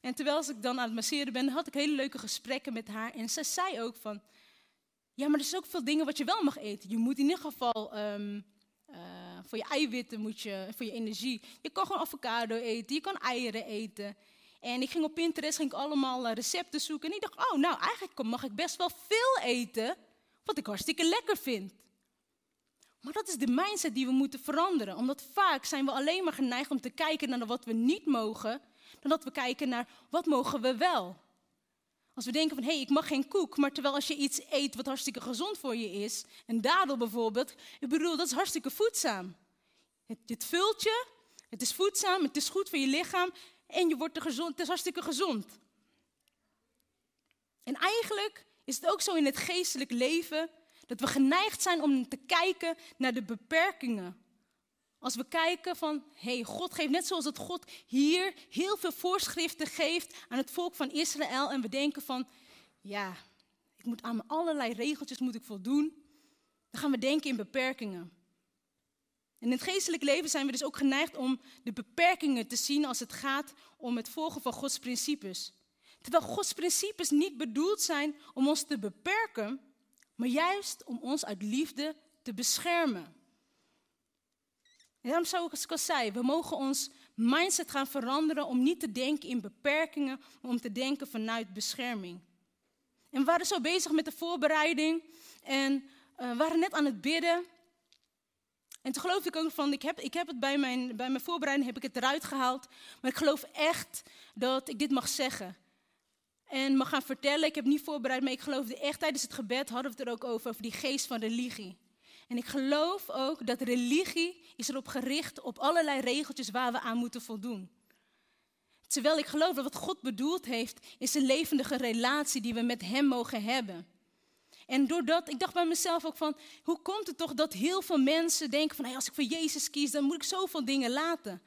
En terwijl ik dan aan het masseren ben, had ik hele leuke gesprekken met haar. En ze zei ook van, ja, maar er zijn ook veel dingen wat je wel mag eten. Je moet in ieder geval ehm, eh, voor je eiwitten, moet je, voor je energie. Je kan gewoon avocado eten, je kan eieren eten. En ik ging op Pinterest ging ik allemaal eh, recepten zoeken. En ik dacht, oh, nou, eigenlijk mag ik best wel veel eten, wat ik hartstikke lekker vind. Maar dat is de mindset die we moeten veranderen. Omdat vaak zijn we alleen maar geneigd om te kijken naar wat we niet mogen, dan dat we kijken naar wat mogen we wel. Als we denken van, hé, hey, ik mag geen koek, maar terwijl als je iets eet wat hartstikke gezond voor je is, een dadel bijvoorbeeld, ik bedoel, dat is hartstikke voedzaam. Het, het vult je, het is voedzaam, het is goed voor je lichaam en je wordt er gezond, het is hartstikke gezond. En eigenlijk is het ook zo in het geestelijk leven dat we geneigd zijn om te kijken naar de beperkingen. Als we kijken van, hé, hey, God geeft net zoals het God hier heel veel voorschriften geeft aan het volk van Israël. En we denken van, ja, ik moet aan allerlei regeltjes moet ik voldoen. Dan gaan we denken in beperkingen. In het geestelijk leven zijn we dus ook geneigd om de beperkingen te zien als het gaat om het volgen van Gods principes. Terwijl Gods principes niet bedoeld zijn om ons te beperken, maar juist om ons uit liefde te beschermen. En daarom zou ik als ik zei, we mogen ons mindset gaan veranderen om niet te denken in beperkingen, maar om te denken vanuit bescherming. En we waren zo bezig met de voorbereiding en uh, we waren net aan het bidden. En toen geloof ik ook van, ik heb, ik heb het bij mijn, bij mijn voorbereiding heb ik het eruit gehaald. Maar ik geloof echt dat ik dit mag zeggen. En mag gaan vertellen, ik heb niet voorbereid, maar ik geloofde echt tijdens het gebed hadden we het er ook over, over die geest van religie. En ik geloof ook dat religie is erop gericht op allerlei regeltjes waar we aan moeten voldoen. Terwijl ik geloof dat wat God bedoeld heeft, is een levendige relatie die we met Hem mogen hebben. En doordat, ik dacht bij mezelf ook van, hoe komt het toch dat heel veel mensen denken van, als ik voor Jezus kies, dan moet ik zoveel dingen laten.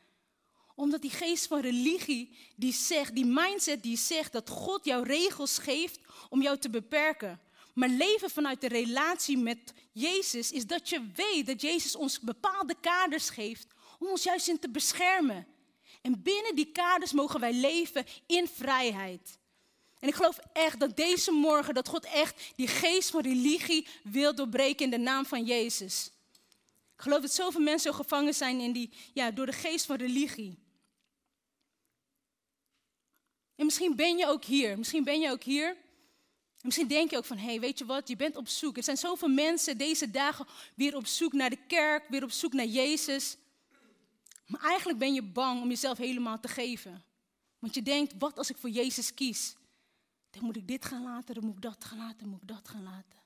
Omdat die geest van religie, die zegt, die mindset die zegt dat God jou regels geeft om jou te beperken. Maar leven vanuit de relatie met Jezus is dat je weet dat Jezus ons bepaalde kaders geeft om ons juist in te beschermen. En binnen die kaders mogen wij leven in vrijheid. En ik geloof echt dat deze morgen, dat God echt die geest van religie wil doorbreken in de naam van Jezus. Ik geloof dat zoveel mensen gevangen zijn in die, ja, door de geest van religie. En misschien ben je ook hier, misschien ben je ook hier. En misschien denk je ook van, hé, hey, weet je wat, je bent op zoek. Er zijn zoveel mensen deze dagen weer op zoek naar de kerk, weer op zoek naar Jezus. Maar eigenlijk ben je bang om jezelf helemaal te geven. Want je denkt, wat als ik voor Jezus kies? Dan moet ik dit gaan laten, dan moet ik dat gaan laten, dan moet ik dat gaan laten.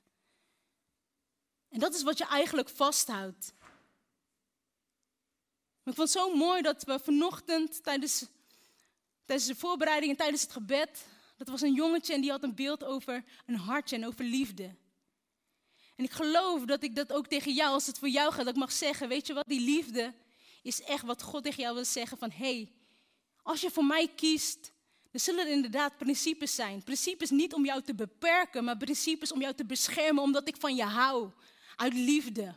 En dat is wat je eigenlijk vasthoudt. Ik vond het zo mooi dat we vanochtend tijdens, tijdens de voorbereiding en tijdens het gebed, dat was een jongetje en die had een beeld over een hartje en over liefde. En ik geloof dat ik dat ook tegen jou, als het voor jou gaat, dat ik mag zeggen, weet je wat, die liefde is echt wat God tegen jou wil zeggen van, hé, hey, als je voor mij kiest, er zullen inderdaad principes zijn. Principes niet om jou te beperken, maar principes om jou te beschermen, omdat ik van je hou. Uit liefde.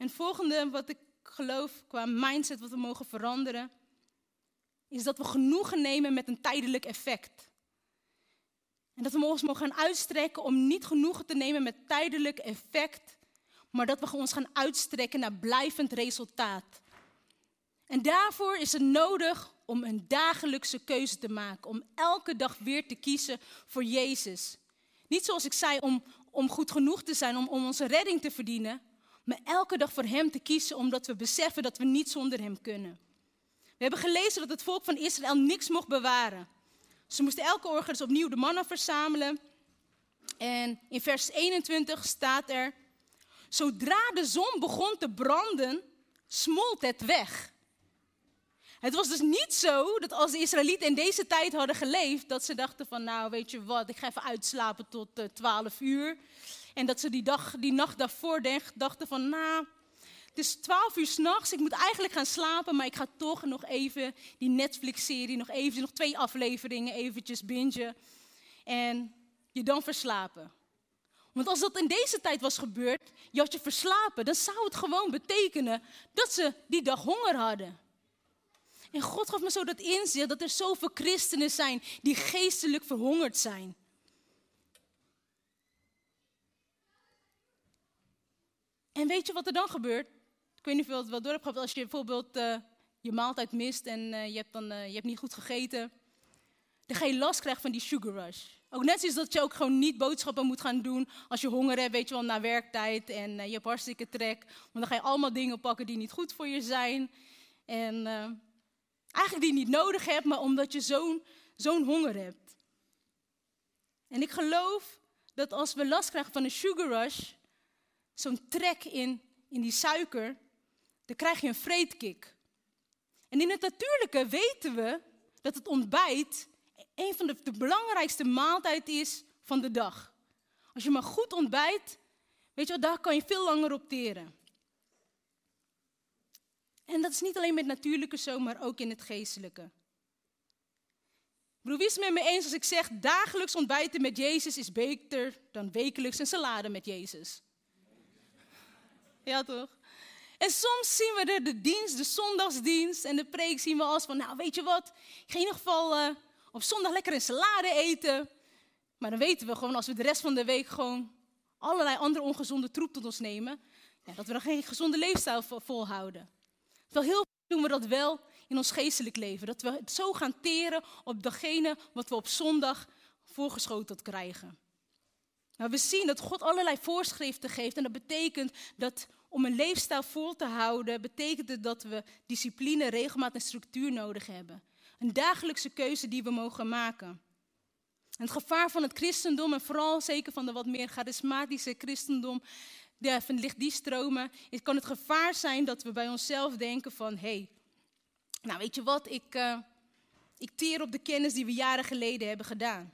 En het volgende wat ik geloof qua mindset wat we mogen veranderen, is dat we genoegen nemen met een tijdelijk effect. En dat we ons mogen gaan uitstrekken om niet genoegen te nemen met tijdelijk effect, maar dat we ons gaan uitstrekken naar blijvend resultaat. En daarvoor is het nodig om een dagelijkse keuze te maken, om elke dag weer te kiezen voor Jezus. Niet zoals ik zei, om, om goed genoeg te zijn, om, om onze redding te verdienen, maar elke dag voor Hem te kiezen, omdat we beseffen dat we niet zonder Hem kunnen. We hebben gelezen dat het volk van Israël niks mocht bewaren. Ze moesten elke ochtend dus opnieuw de mannen verzamelen. En in vers 21 staat er, Zodra de zon begon te branden, smolt het weg. Het was dus niet zo dat als de Israëlieten in deze tijd hadden geleefd, dat ze dachten van, nou weet je wat, ik ga even uitslapen tot uh, 12 uur. En dat ze die, dag, die nacht daarvoor dachten van, nou, het is 12 uur s'nachts, ik moet eigenlijk gaan slapen, maar ik ga toch nog even die Netflix-serie, nog even, nog twee afleveringen eventjes bingen. En je dan verslapen. Want als dat in deze tijd was gebeurd, je had je verslapen, dan zou het gewoon betekenen dat ze die dag honger hadden. En God gaf me zo dat inzicht dat er zoveel christenen zijn die geestelijk verhongerd zijn. En weet je wat er dan gebeurt? Ik weet niet of je het wel door hebt gehad. Als je bijvoorbeeld uh, je maaltijd mist en uh, je, hebt dan, uh, je hebt niet goed gegeten. Dan ga je last krijgen van die sugar rush. Ook net zoals dat je ook gewoon niet boodschappen moet gaan doen als je honger hebt, weet je wel, na werktijd. En je hebt hartstikke trek. Want dan ga je allemaal dingen pakken die niet goed voor je zijn. En eigenlijk die je niet nodig hebt, maar omdat je zo'n zo'n honger hebt. En ik geloof dat als we last krijgen van een sugar rush, zo'n trek in, in die suiker, dan krijg je een vreedkick. En in het natuurlijke weten we dat het ontbijt een van de, de belangrijkste maaltijden is van de dag. Als je maar goed ontbijt, weet je wel, daar kan je veel langer op teren. En dat is niet alleen met natuurlijke zo, maar ook in het geestelijke. Broer, wie is het met me eens als ik zeg, dagelijks ontbijten met Jezus is beter dan wekelijks een salade met Jezus? Ja, toch? En soms zien we de, de dienst, de zondagsdienst en de preek zien we als van, nou weet je wat, ik ga in ieder geval uh, op zondag lekker een salade eten. Maar dan weten we gewoon, als we de rest van de week gewoon allerlei andere ongezonde troep tot ons nemen, ja, dat we dan geen gezonde leefstijl volhouden. Terwijl heel veel doen we dat wel in ons geestelijk leven. Dat we het zo gaan teren op datgene wat we op zondag voorgeschoteld krijgen. Nou, we zien dat God allerlei voorschriften geeft. En dat betekent dat om een leefstijl vol te houden, betekent het dat we discipline, regelmaat en structuur nodig hebben. Een dagelijkse keuze die we mogen maken. En het gevaar van het christendom, en vooral zeker van de wat meer charismatische christendom, ja, van licht die stromen, kan het gevaar zijn dat we bij onszelf denken van, hé, hey, nou weet je wat, ik, uh, ik teer op de kennis die we jaren geleden hebben gedaan.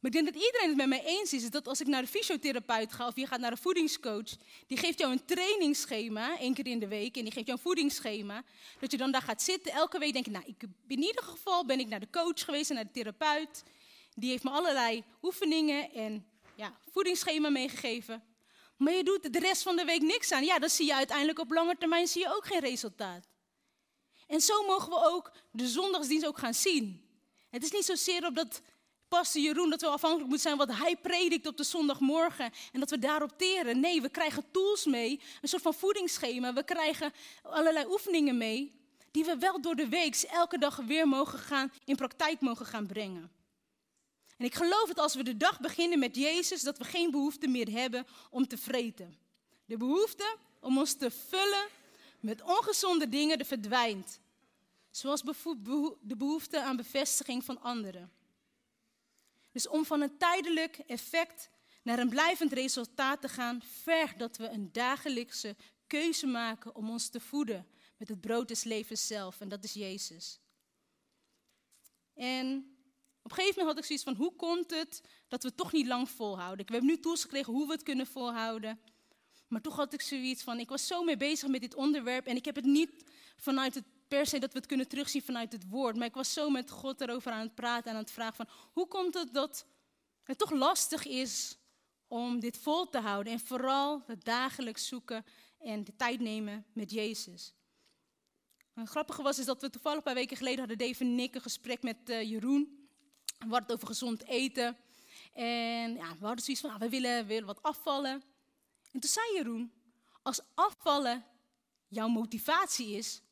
Maar ik denk dat iedereen het met mij eens is, dat als ik naar de fysiotherapeut ga of je gaat naar een voedingscoach, die geeft jou een trainingsschema, één keer in de week, en die geeft jou een voedingsschema, dat je dan daar gaat zitten, elke week denk je, nou, ik, in ieder geval ben ik naar de coach geweest en naar de therapeut. Die heeft me allerlei oefeningen en ja, voedingsschema meegegeven. Maar je doet de rest van de week niks aan. Ja, dan zie je uiteindelijk op lange termijn zie je ook geen resultaat. En zo mogen we ook de zondagsdienst ook gaan zien. Het is niet zozeer op dat pastor Jeroen dat we afhankelijk moeten zijn wat hij predikt op de zondagmorgen en dat we daarop teren. Nee, we krijgen tools mee, een soort van voedingsschema. We krijgen allerlei oefeningen mee die we wel door de week elke dag weer mogen gaan, in praktijk mogen gaan brengen. En ik geloof dat als we de dag beginnen met Jezus, dat we geen behoefte meer hebben om te vreten. De behoefte om ons te vullen met ongezonde dingen verdwijnt. Zoals de behoefte aan bevestiging van anderen. Dus om van een tijdelijk effect naar een blijvend resultaat te gaan, vergt dat we een dagelijkse keuze maken om ons te voeden met het brood des levens zelf. En dat is Jezus. En op een gegeven moment had ik zoiets van, hoe komt het dat we toch niet lang volhouden? We hebben nu tools gekregen hoe we het kunnen volhouden. Maar toch had ik zoiets van, ik was zo mee bezig met dit onderwerp en ik heb het niet vanuit het per se dat we het kunnen terugzien vanuit het woord. Maar ik was zo met God erover aan het praten en aan het vragen van, hoe komt het dat het toch lastig is om dit vol te houden en vooral het dagelijks zoeken en de tijd nemen met Jezus. Het grappige was is dat we toevallig een paar weken geleden hadden Dave en een gesprek met uh, Jeroen. We hadden het over gezond eten. En ja, we hadden zoiets van, nou, we, willen, willen wat afvallen. En toen zei Jeroen, als afvallen jouw motivatie is,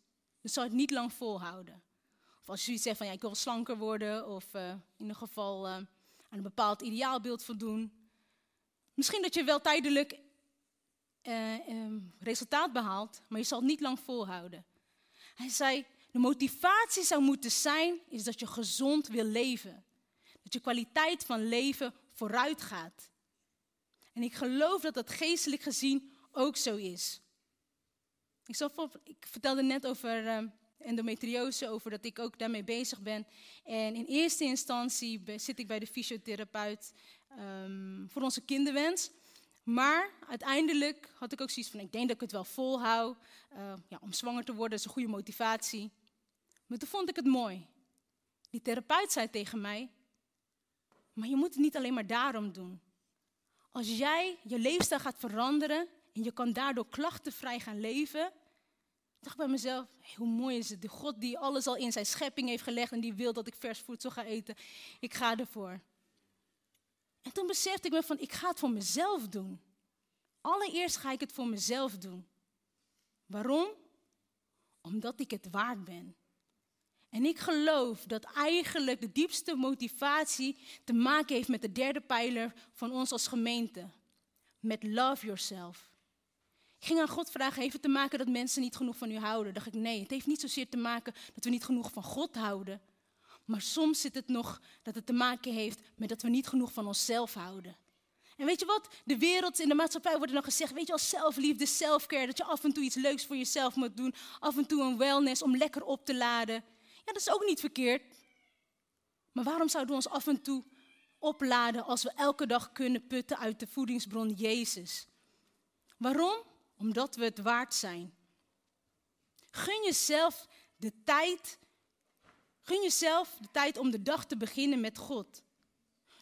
dan zal je het niet lang volhouden. Of als je zoiets zegt van, ja, ik wil slanker worden, of uh, in ieder geval uh, aan een bepaald ideaalbeeld voldoen. Misschien dat je wel tijdelijk uh, um, resultaat behaalt, maar je zal het niet lang volhouden. Hij zei, de motivatie zou moeten zijn, is dat je gezond wil leven. Dat je kwaliteit van leven vooruit gaat. En ik geloof dat dat geestelijk gezien ook zo is. Ik, ik vertelde net over uh, endometriose, over dat ik ook daarmee bezig ben. En in eerste instantie zit ik bij de fysiotherapeut ehm, voor onze kinderwens. Maar uiteindelijk had ik ook zoiets van, ik denk dat ik het wel volhoud. Uh, ja, om zwanger te worden is een goede motivatie. Maar toen vond ik het mooi. Die therapeut zei tegen mij, maar je moet het niet alleen maar daarom doen. Als jij je leefstijl gaat veranderen en je kan daardoor klachtenvrij gaan leven, dacht bij mezelf, hoe mooi is het. De God die alles al in zijn schepping heeft gelegd en die wil dat ik vers voedsel ga eten. Ik ga ervoor. En toen besefte ik me van, ik ga het voor mezelf doen. Allereerst ga ik het voor mezelf doen. Waarom? Omdat ik het waard ben. En ik geloof dat eigenlijk de diepste motivatie te maken heeft met de derde pijler van ons als gemeente. Met love yourself. Ik ging aan God vragen, heeft het te maken dat mensen niet genoeg van u houden? Dacht ik, nee, het heeft niet zozeer te maken dat we niet genoeg van God houden. Maar soms zit het nog dat het te maken heeft met dat we niet genoeg van onszelf houden. En weet je wat? De wereld, in de maatschappij wordt nog gezegd, weet je wel, zelfliefde, selfcare, dat je af en toe iets leuks voor jezelf moet doen. Af en toe een wellness om lekker op te laden. Ja, dat is ook niet verkeerd. Maar waarom zouden we ons af en toe opladen als we elke dag kunnen putten uit de voedingsbron Jezus? Waarom? Omdat we het waard zijn. Gun jezelf de tijd. Gun jezelf de tijd om de dag te beginnen met God.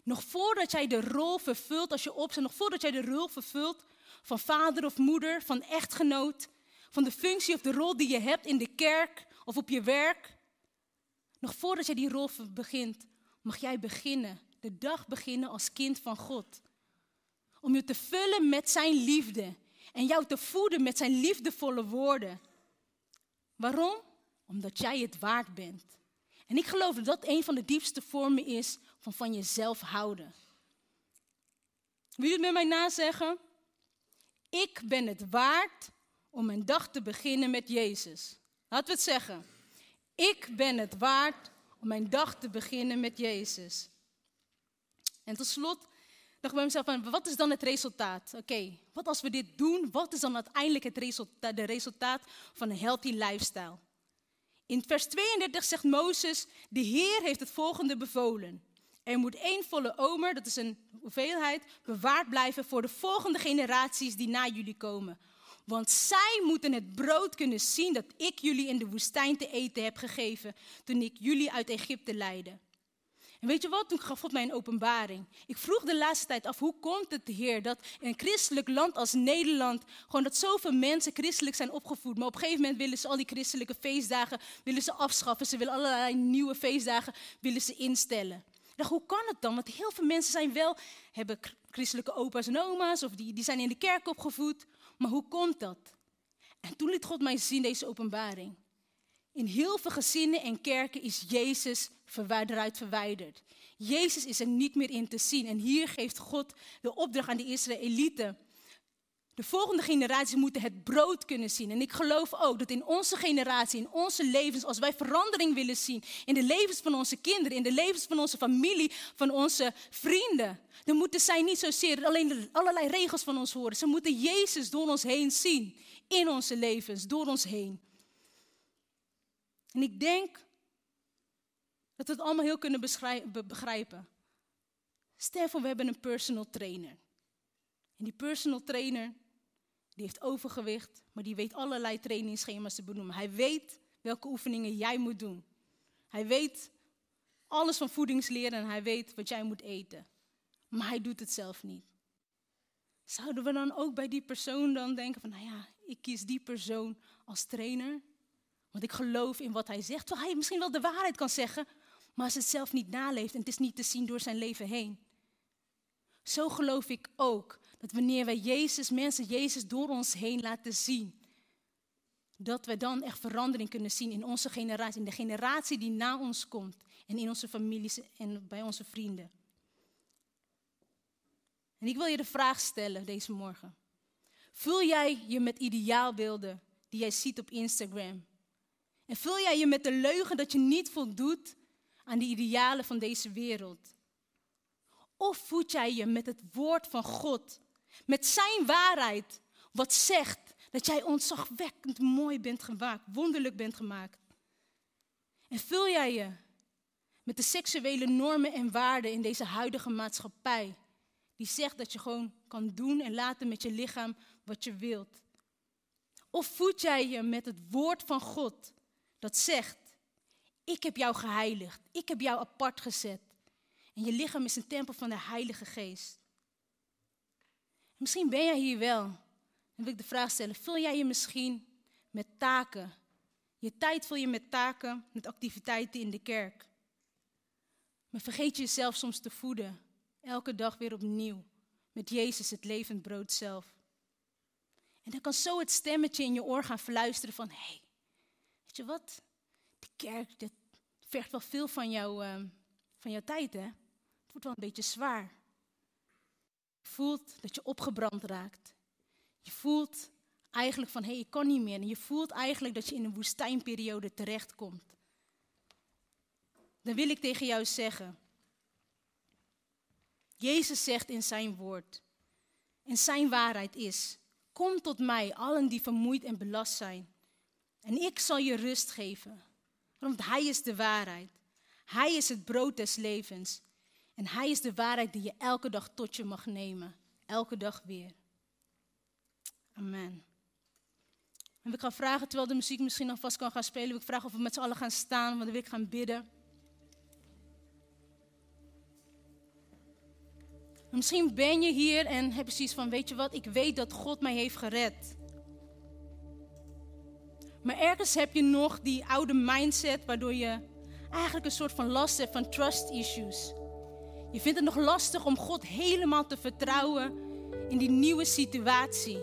Nog voordat jij de rol vervult, als je opstaat, nog voordat jij de rol vervult van vader of moeder, van echtgenoot, van de functie of de rol die je hebt in de kerk of op je werk. Nog voordat jij die rol begint, mag jij beginnen, de dag beginnen als kind van God. Om je te vullen met zijn liefde en jou te voeden met zijn liefdevolle woorden. Waarom? Omdat jij het waard bent. En ik geloof dat dat een van de diepste vormen is van van jezelf houden. Wil je het met mij nazeggen? Ik ben het waard om mijn dag te beginnen met Jezus. Laten we het zeggen. Ik ben het waard om mijn dag te beginnen met Jezus. En tot slot dacht bij mezelf, van, wat is dan het resultaat? Oké, wat als we dit doen, wat is dan uiteindelijk het de resultaat van een healthy lifestyle? In vers 32 zegt Mozes, de Heer heeft het volgende bevolen. Er moet één volle omer, dat is een hoeveelheid, bewaard blijven voor de volgende generaties die na jullie komen. Want zij moeten het brood kunnen zien dat ik jullie in de woestijn te eten heb gegeven toen ik jullie uit Egypte leidde. En weet je wat? Toen gaf God mij een openbaring. Ik vroeg de laatste tijd af, hoe komt het, Heer, dat in een christelijk land als Nederland, gewoon dat zoveel mensen christelijk zijn opgevoed, maar op een gegeven moment willen ze al die christelijke feestdagen willen ze afschaffen. Ze willen allerlei nieuwe feestdagen willen ze instellen. Ik dacht, hoe kan het dan? Want heel veel mensen zijn wel, hebben christelijke opa's en oma's, of die, die zijn in de kerk opgevoed. Maar hoe komt dat? En toen liet God mij zien deze openbaring. In heel veel gezinnen en kerken is Jezus eruit verwijderd. Jezus is er niet meer in te zien. En hier geeft God de opdracht aan de Israëlieten. De volgende generaties moeten het brood kunnen zien. En ik geloof ook dat in onze generatie, in onze levens, als wij verandering willen zien, in de levens van onze kinderen, in de levens van onze familie, van onze vrienden, dan moeten zij niet zozeer alleen allerlei regels van ons horen. Ze moeten Jezus door ons heen zien, in onze levens, door ons heen. En ik denk dat we het allemaal heel kunnen begrijpen. Stel we hebben een personal trainer. En die personal trainer, die heeft overgewicht, maar die weet allerlei trainingsschema's te benoemen. Hij weet welke oefeningen jij moet doen. Hij weet alles van voedingsleer en hij weet wat jij moet eten. Maar hij doet het zelf niet. Zouden we dan ook bij die persoon dan denken van, nou ja, ik kies die persoon als trainer? Want ik geloof in wat hij zegt. Terwijl hij misschien wel de waarheid kan zeggen, maar als het zelf niet naleeft en het is niet te zien door zijn leven heen. Zo geloof ik ook dat wanneer wij Jezus, mensen Jezus door ons heen laten zien, dat we dan echt verandering kunnen zien in onze generatie, in de generatie die na ons komt en in onze families en bij onze vrienden. En ik wil je de vraag stellen deze morgen. Vul jij je met ideaalbeelden die jij ziet op Instagram? En vul jij je met de leugen dat je niet voldoet aan de idealen van deze wereld? Of voed jij je met het woord van God, met zijn waarheid, wat zegt dat jij ontzagwekkend mooi bent gemaakt, wonderlijk bent gemaakt? En vul jij je met de seksuele normen en waarden in deze huidige maatschappij, die zegt dat je gewoon kan doen en laten met je lichaam wat je wilt? Of voed jij je met het woord van God dat zegt, ik heb jou geheiligd, ik heb jou apart gezet en je lichaam is een tempel van de Heilige Geest? Misschien ben jij hier wel. Dan wil ik de vraag stellen, vul jij je misschien met taken? Je tijd vul je met taken, met activiteiten in de kerk. Maar vergeet je jezelf soms te voeden, elke dag weer opnieuw, met Jezus, het levend brood zelf. En dan kan zo het stemmetje in je oor gaan fluisteren van, hé, hey, je wat? Die kerk, dat vergt wel veel van, jou, uh, van jouw tijd, hè? Het wordt wel een beetje zwaar. Je voelt dat je opgebrand raakt. Je voelt eigenlijk van, hé, hey, ik kan niet meer. En je voelt eigenlijk dat je in een woestijnperiode terechtkomt. Dan wil ik tegen jou zeggen, Jezus zegt in zijn woord, en zijn waarheid is, kom tot mij, allen die vermoeid en belast zijn, en ik zal je rust geven. Want Hij is de waarheid. Hij is het brood des levens. En Hij is de waarheid die je elke dag tot je mag nemen. Elke dag weer. Amen. En ik ga vragen, terwijl de muziek misschien alvast kan gaan spelen, wil ik vragen of we met z'n allen gaan staan, want dan wil ik gaan bidden. Misschien ben je hier en heb je zoiets van, weet je wat, ik weet dat God mij heeft gered. Maar ergens heb je nog die oude mindset waardoor je eigenlijk een soort van last hebt van trust issues. Je vindt het nog lastig om God helemaal te vertrouwen in die nieuwe situatie.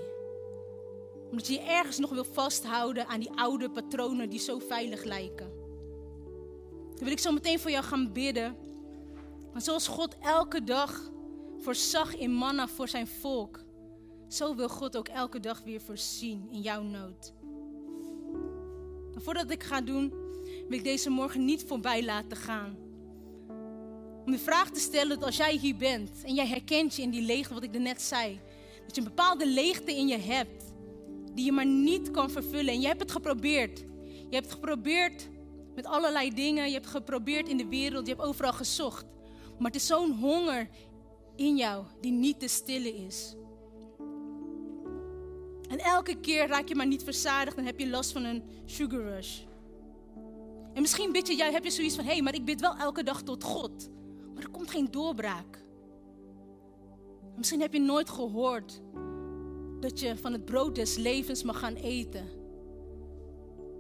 Omdat je je ergens nog wil vasthouden aan die oude patronen die zo veilig lijken. Dan wil ik zo meteen voor jou gaan bidden. Want zoals God elke dag voorzag in manna voor zijn volk, zo wil God ook elke dag weer voorzien in jouw nood. Voordat ik ga doen, wil ik deze morgen niet voorbij laten gaan. Om de vraag te stellen dat als jij hier bent en jij herkent je in die leegte, wat ik net zei, dat je een bepaalde leegte in je hebt, die je maar niet kan vervullen. En je hebt het geprobeerd. Je hebt geprobeerd met allerlei dingen. Je hebt geprobeerd in de wereld. Je hebt overal gezocht. Maar het is zo'n honger in jou die niet te stillen is. En elke keer raak je maar niet verzadigd en heb je last van een sugar rush. En misschien bid je, jij heb je zoiets van, hé, hey, maar ik bid wel elke dag tot God. Maar er komt geen doorbraak. Misschien heb je nooit gehoord dat je van het brood des levens mag gaan eten.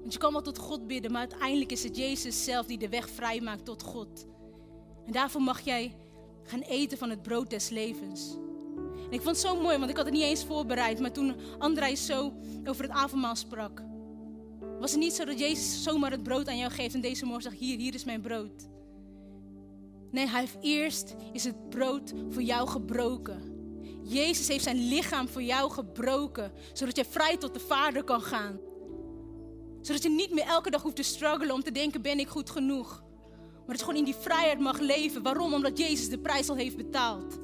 Want je kan wel tot God bidden, maar uiteindelijk is het Jezus zelf die de weg vrijmaakt tot God. En daarvoor mag jij gaan eten van het brood des levens. Ik vond het zo mooi, want ik had het niet eens voorbereid. Maar toen André zo over het avondmaal sprak, was het niet zo dat Jezus zomaar het brood aan jou geeft en deze morgen zegt, hier, hier is mijn brood. Nee, hij heeft eerst is het brood voor jou gebroken. Jezus heeft zijn lichaam voor jou gebroken, zodat je vrij tot de Vader kan gaan. Zodat je niet meer elke dag hoeft te struggelen om te denken, ben ik goed genoeg? Maar dat je gewoon in die vrijheid mag leven. Waarom? Omdat Jezus de prijs al heeft betaald.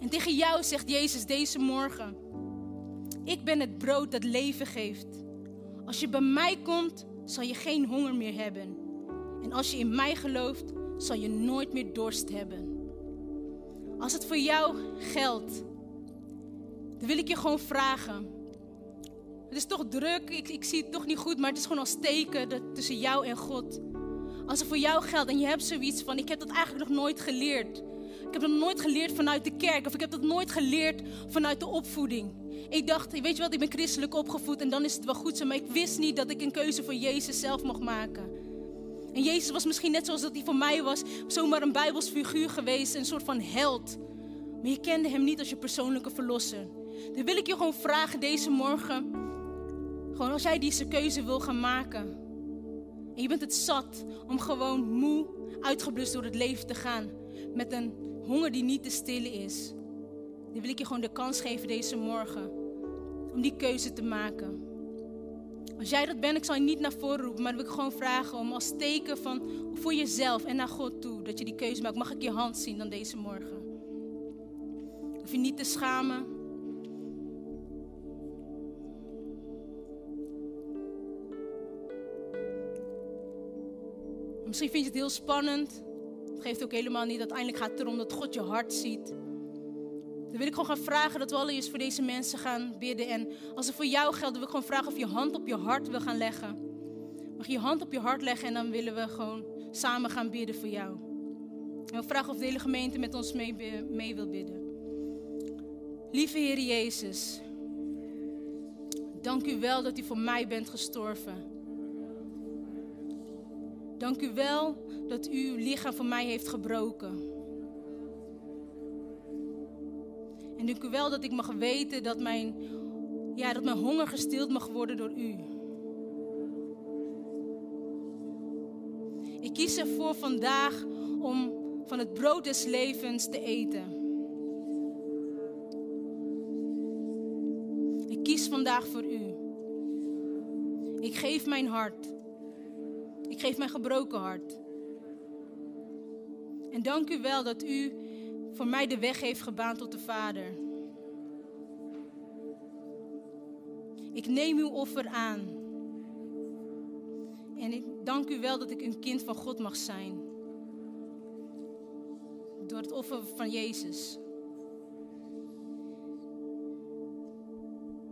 En tegen jou zegt Jezus deze morgen: Ik ben het brood dat leven geeft. Als je bij mij komt, zal je geen honger meer hebben. En als je in mij gelooft, zal je nooit meer dorst hebben. Als het voor jou geldt, dan wil ik je gewoon vragen. Het is toch druk, ik, ik zie het toch niet goed, maar het is gewoon als teken dat, tussen jou en God. Als het voor jou geldt en je hebt zoiets van, ik heb dat eigenlijk nog nooit geleerd. Ik heb dat nooit geleerd vanuit de kerk of ik heb dat nooit geleerd vanuit de opvoeding. Ik dacht, weet je wat, ik ben christelijk opgevoed en dan is het wel goed zo, maar ik wist niet dat ik een keuze voor Jezus zelf mocht maken. En Jezus was misschien net zoals dat hij voor mij was, zomaar een Bijbels figuur geweest, een soort van held. Maar je kende hem niet als je persoonlijke verlosser. Dan wil ik je gewoon vragen deze morgen, gewoon als jij deze keuze wil gaan maken. En je bent het zat om gewoon moe, uitgeblust door het leven te gaan. Met een honger die niet te stillen is. Dan wil ik je gewoon de kans geven deze morgen. Om die keuze te maken. Als jij dat bent, ik zal je niet naar voren roepen, maar wil ik gewoon vragen om als teken van voor jezelf en naar God toe dat je die keuze maakt. Mag ik je hand zien dan deze morgen? Hoef je niet te schamen. Misschien vind je het heel spannend. Geeft ook helemaal niet. Uiteindelijk gaat het erom dat God je hart ziet. Dan wil ik gewoon gaan vragen dat we allereerst voor deze mensen gaan bidden. En als het voor jou geldt, wil ik gewoon vragen of je hand op je hart wil gaan leggen. Mag je je hand op je hart leggen en dan willen we gewoon samen gaan bidden voor jou. En we vragen of de hele gemeente met ons mee, mee wil bidden. Lieve Heer Jezus, dank u wel dat u voor mij bent gestorven. Dank u wel dat u uw lichaam voor mij heeft gebroken. En dank u wel dat ik mag weten dat mijn, ja, dat mijn honger gestild mag worden door u. Ik kies ervoor vandaag om van het brood des levens te eten. Ik kies vandaag voor u. Ik geef mijn hart. Ik geef mijn gebroken hart. En dank u wel dat u voor mij de weg heeft gebaand tot de Vader. Ik neem uw offer aan. En ik dank u wel dat ik een kind van God mag zijn. Door het offer van Jezus.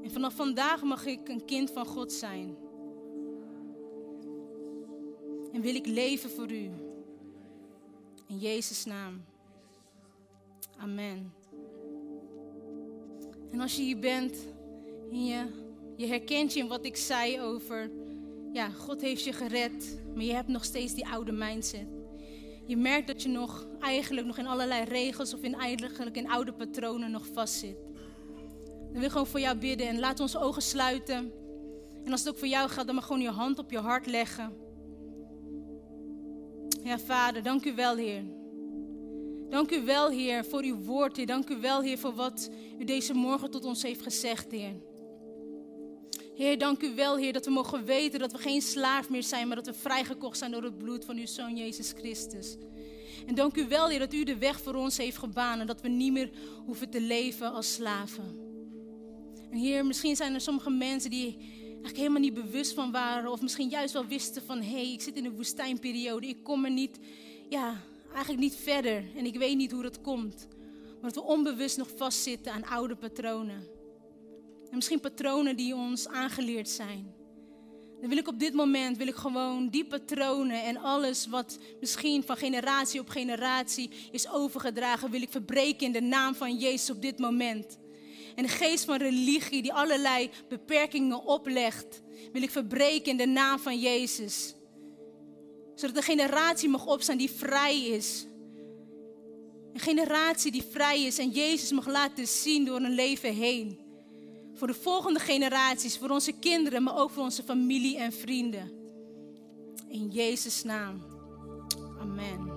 En vanaf vandaag mag ik een kind van God zijn. En wil ik leven voor u. In Jezus' naam. Amen. En als je hier bent en je, herkent je in wat ik zei over, ja, God heeft je gered, maar je hebt nog steeds die oude mindset. Je merkt dat je nog eigenlijk nog in allerlei regels of in eigenlijk in oude patronen nog vastzit. Dan wil ik gewoon voor jou bidden en laat onze ogen sluiten. En als het ook voor jou gaat, dan mag gewoon je hand op je hart leggen. Ja, Vader, dank u wel, Heer. Dank u wel, Heer, voor uw woord, Heer. Dank u wel, Heer, voor wat u deze morgen tot ons heeft gezegd, Heer. Heer, dank u wel, Heer, dat we mogen weten dat we geen slaaf meer zijn, maar dat we vrijgekocht zijn door het bloed van uw Zoon Jezus Christus. En dank u wel, Heer, dat u de weg voor ons heeft gebaan en dat we niet meer hoeven te leven als slaven. En Heer, misschien zijn er sommige mensen die eigenlijk helemaal niet bewust van waren, of misschien juist wel wisten van, hé, hey, ik zit in een woestijnperiode, ik kom er niet, ja, eigenlijk niet verder en ik weet niet hoe dat komt. Maar dat we onbewust nog vastzitten aan oude patronen. En misschien patronen die ons aangeleerd zijn. Dan wil ik op dit moment wil ik gewoon die patronen en alles wat misschien van generatie op generatie is overgedragen, wil ik verbreken in de naam van Jezus op dit moment. En de geest van religie die allerlei beperkingen oplegt, wil ik verbreken in de naam van Jezus zodat een generatie mag opstaan die vrij is. Een generatie die vrij is en Jezus mag laten zien door een leven heen. Voor de volgende generaties, voor onze kinderen, maar ook voor onze familie en vrienden. In Jezus' naam. Amen.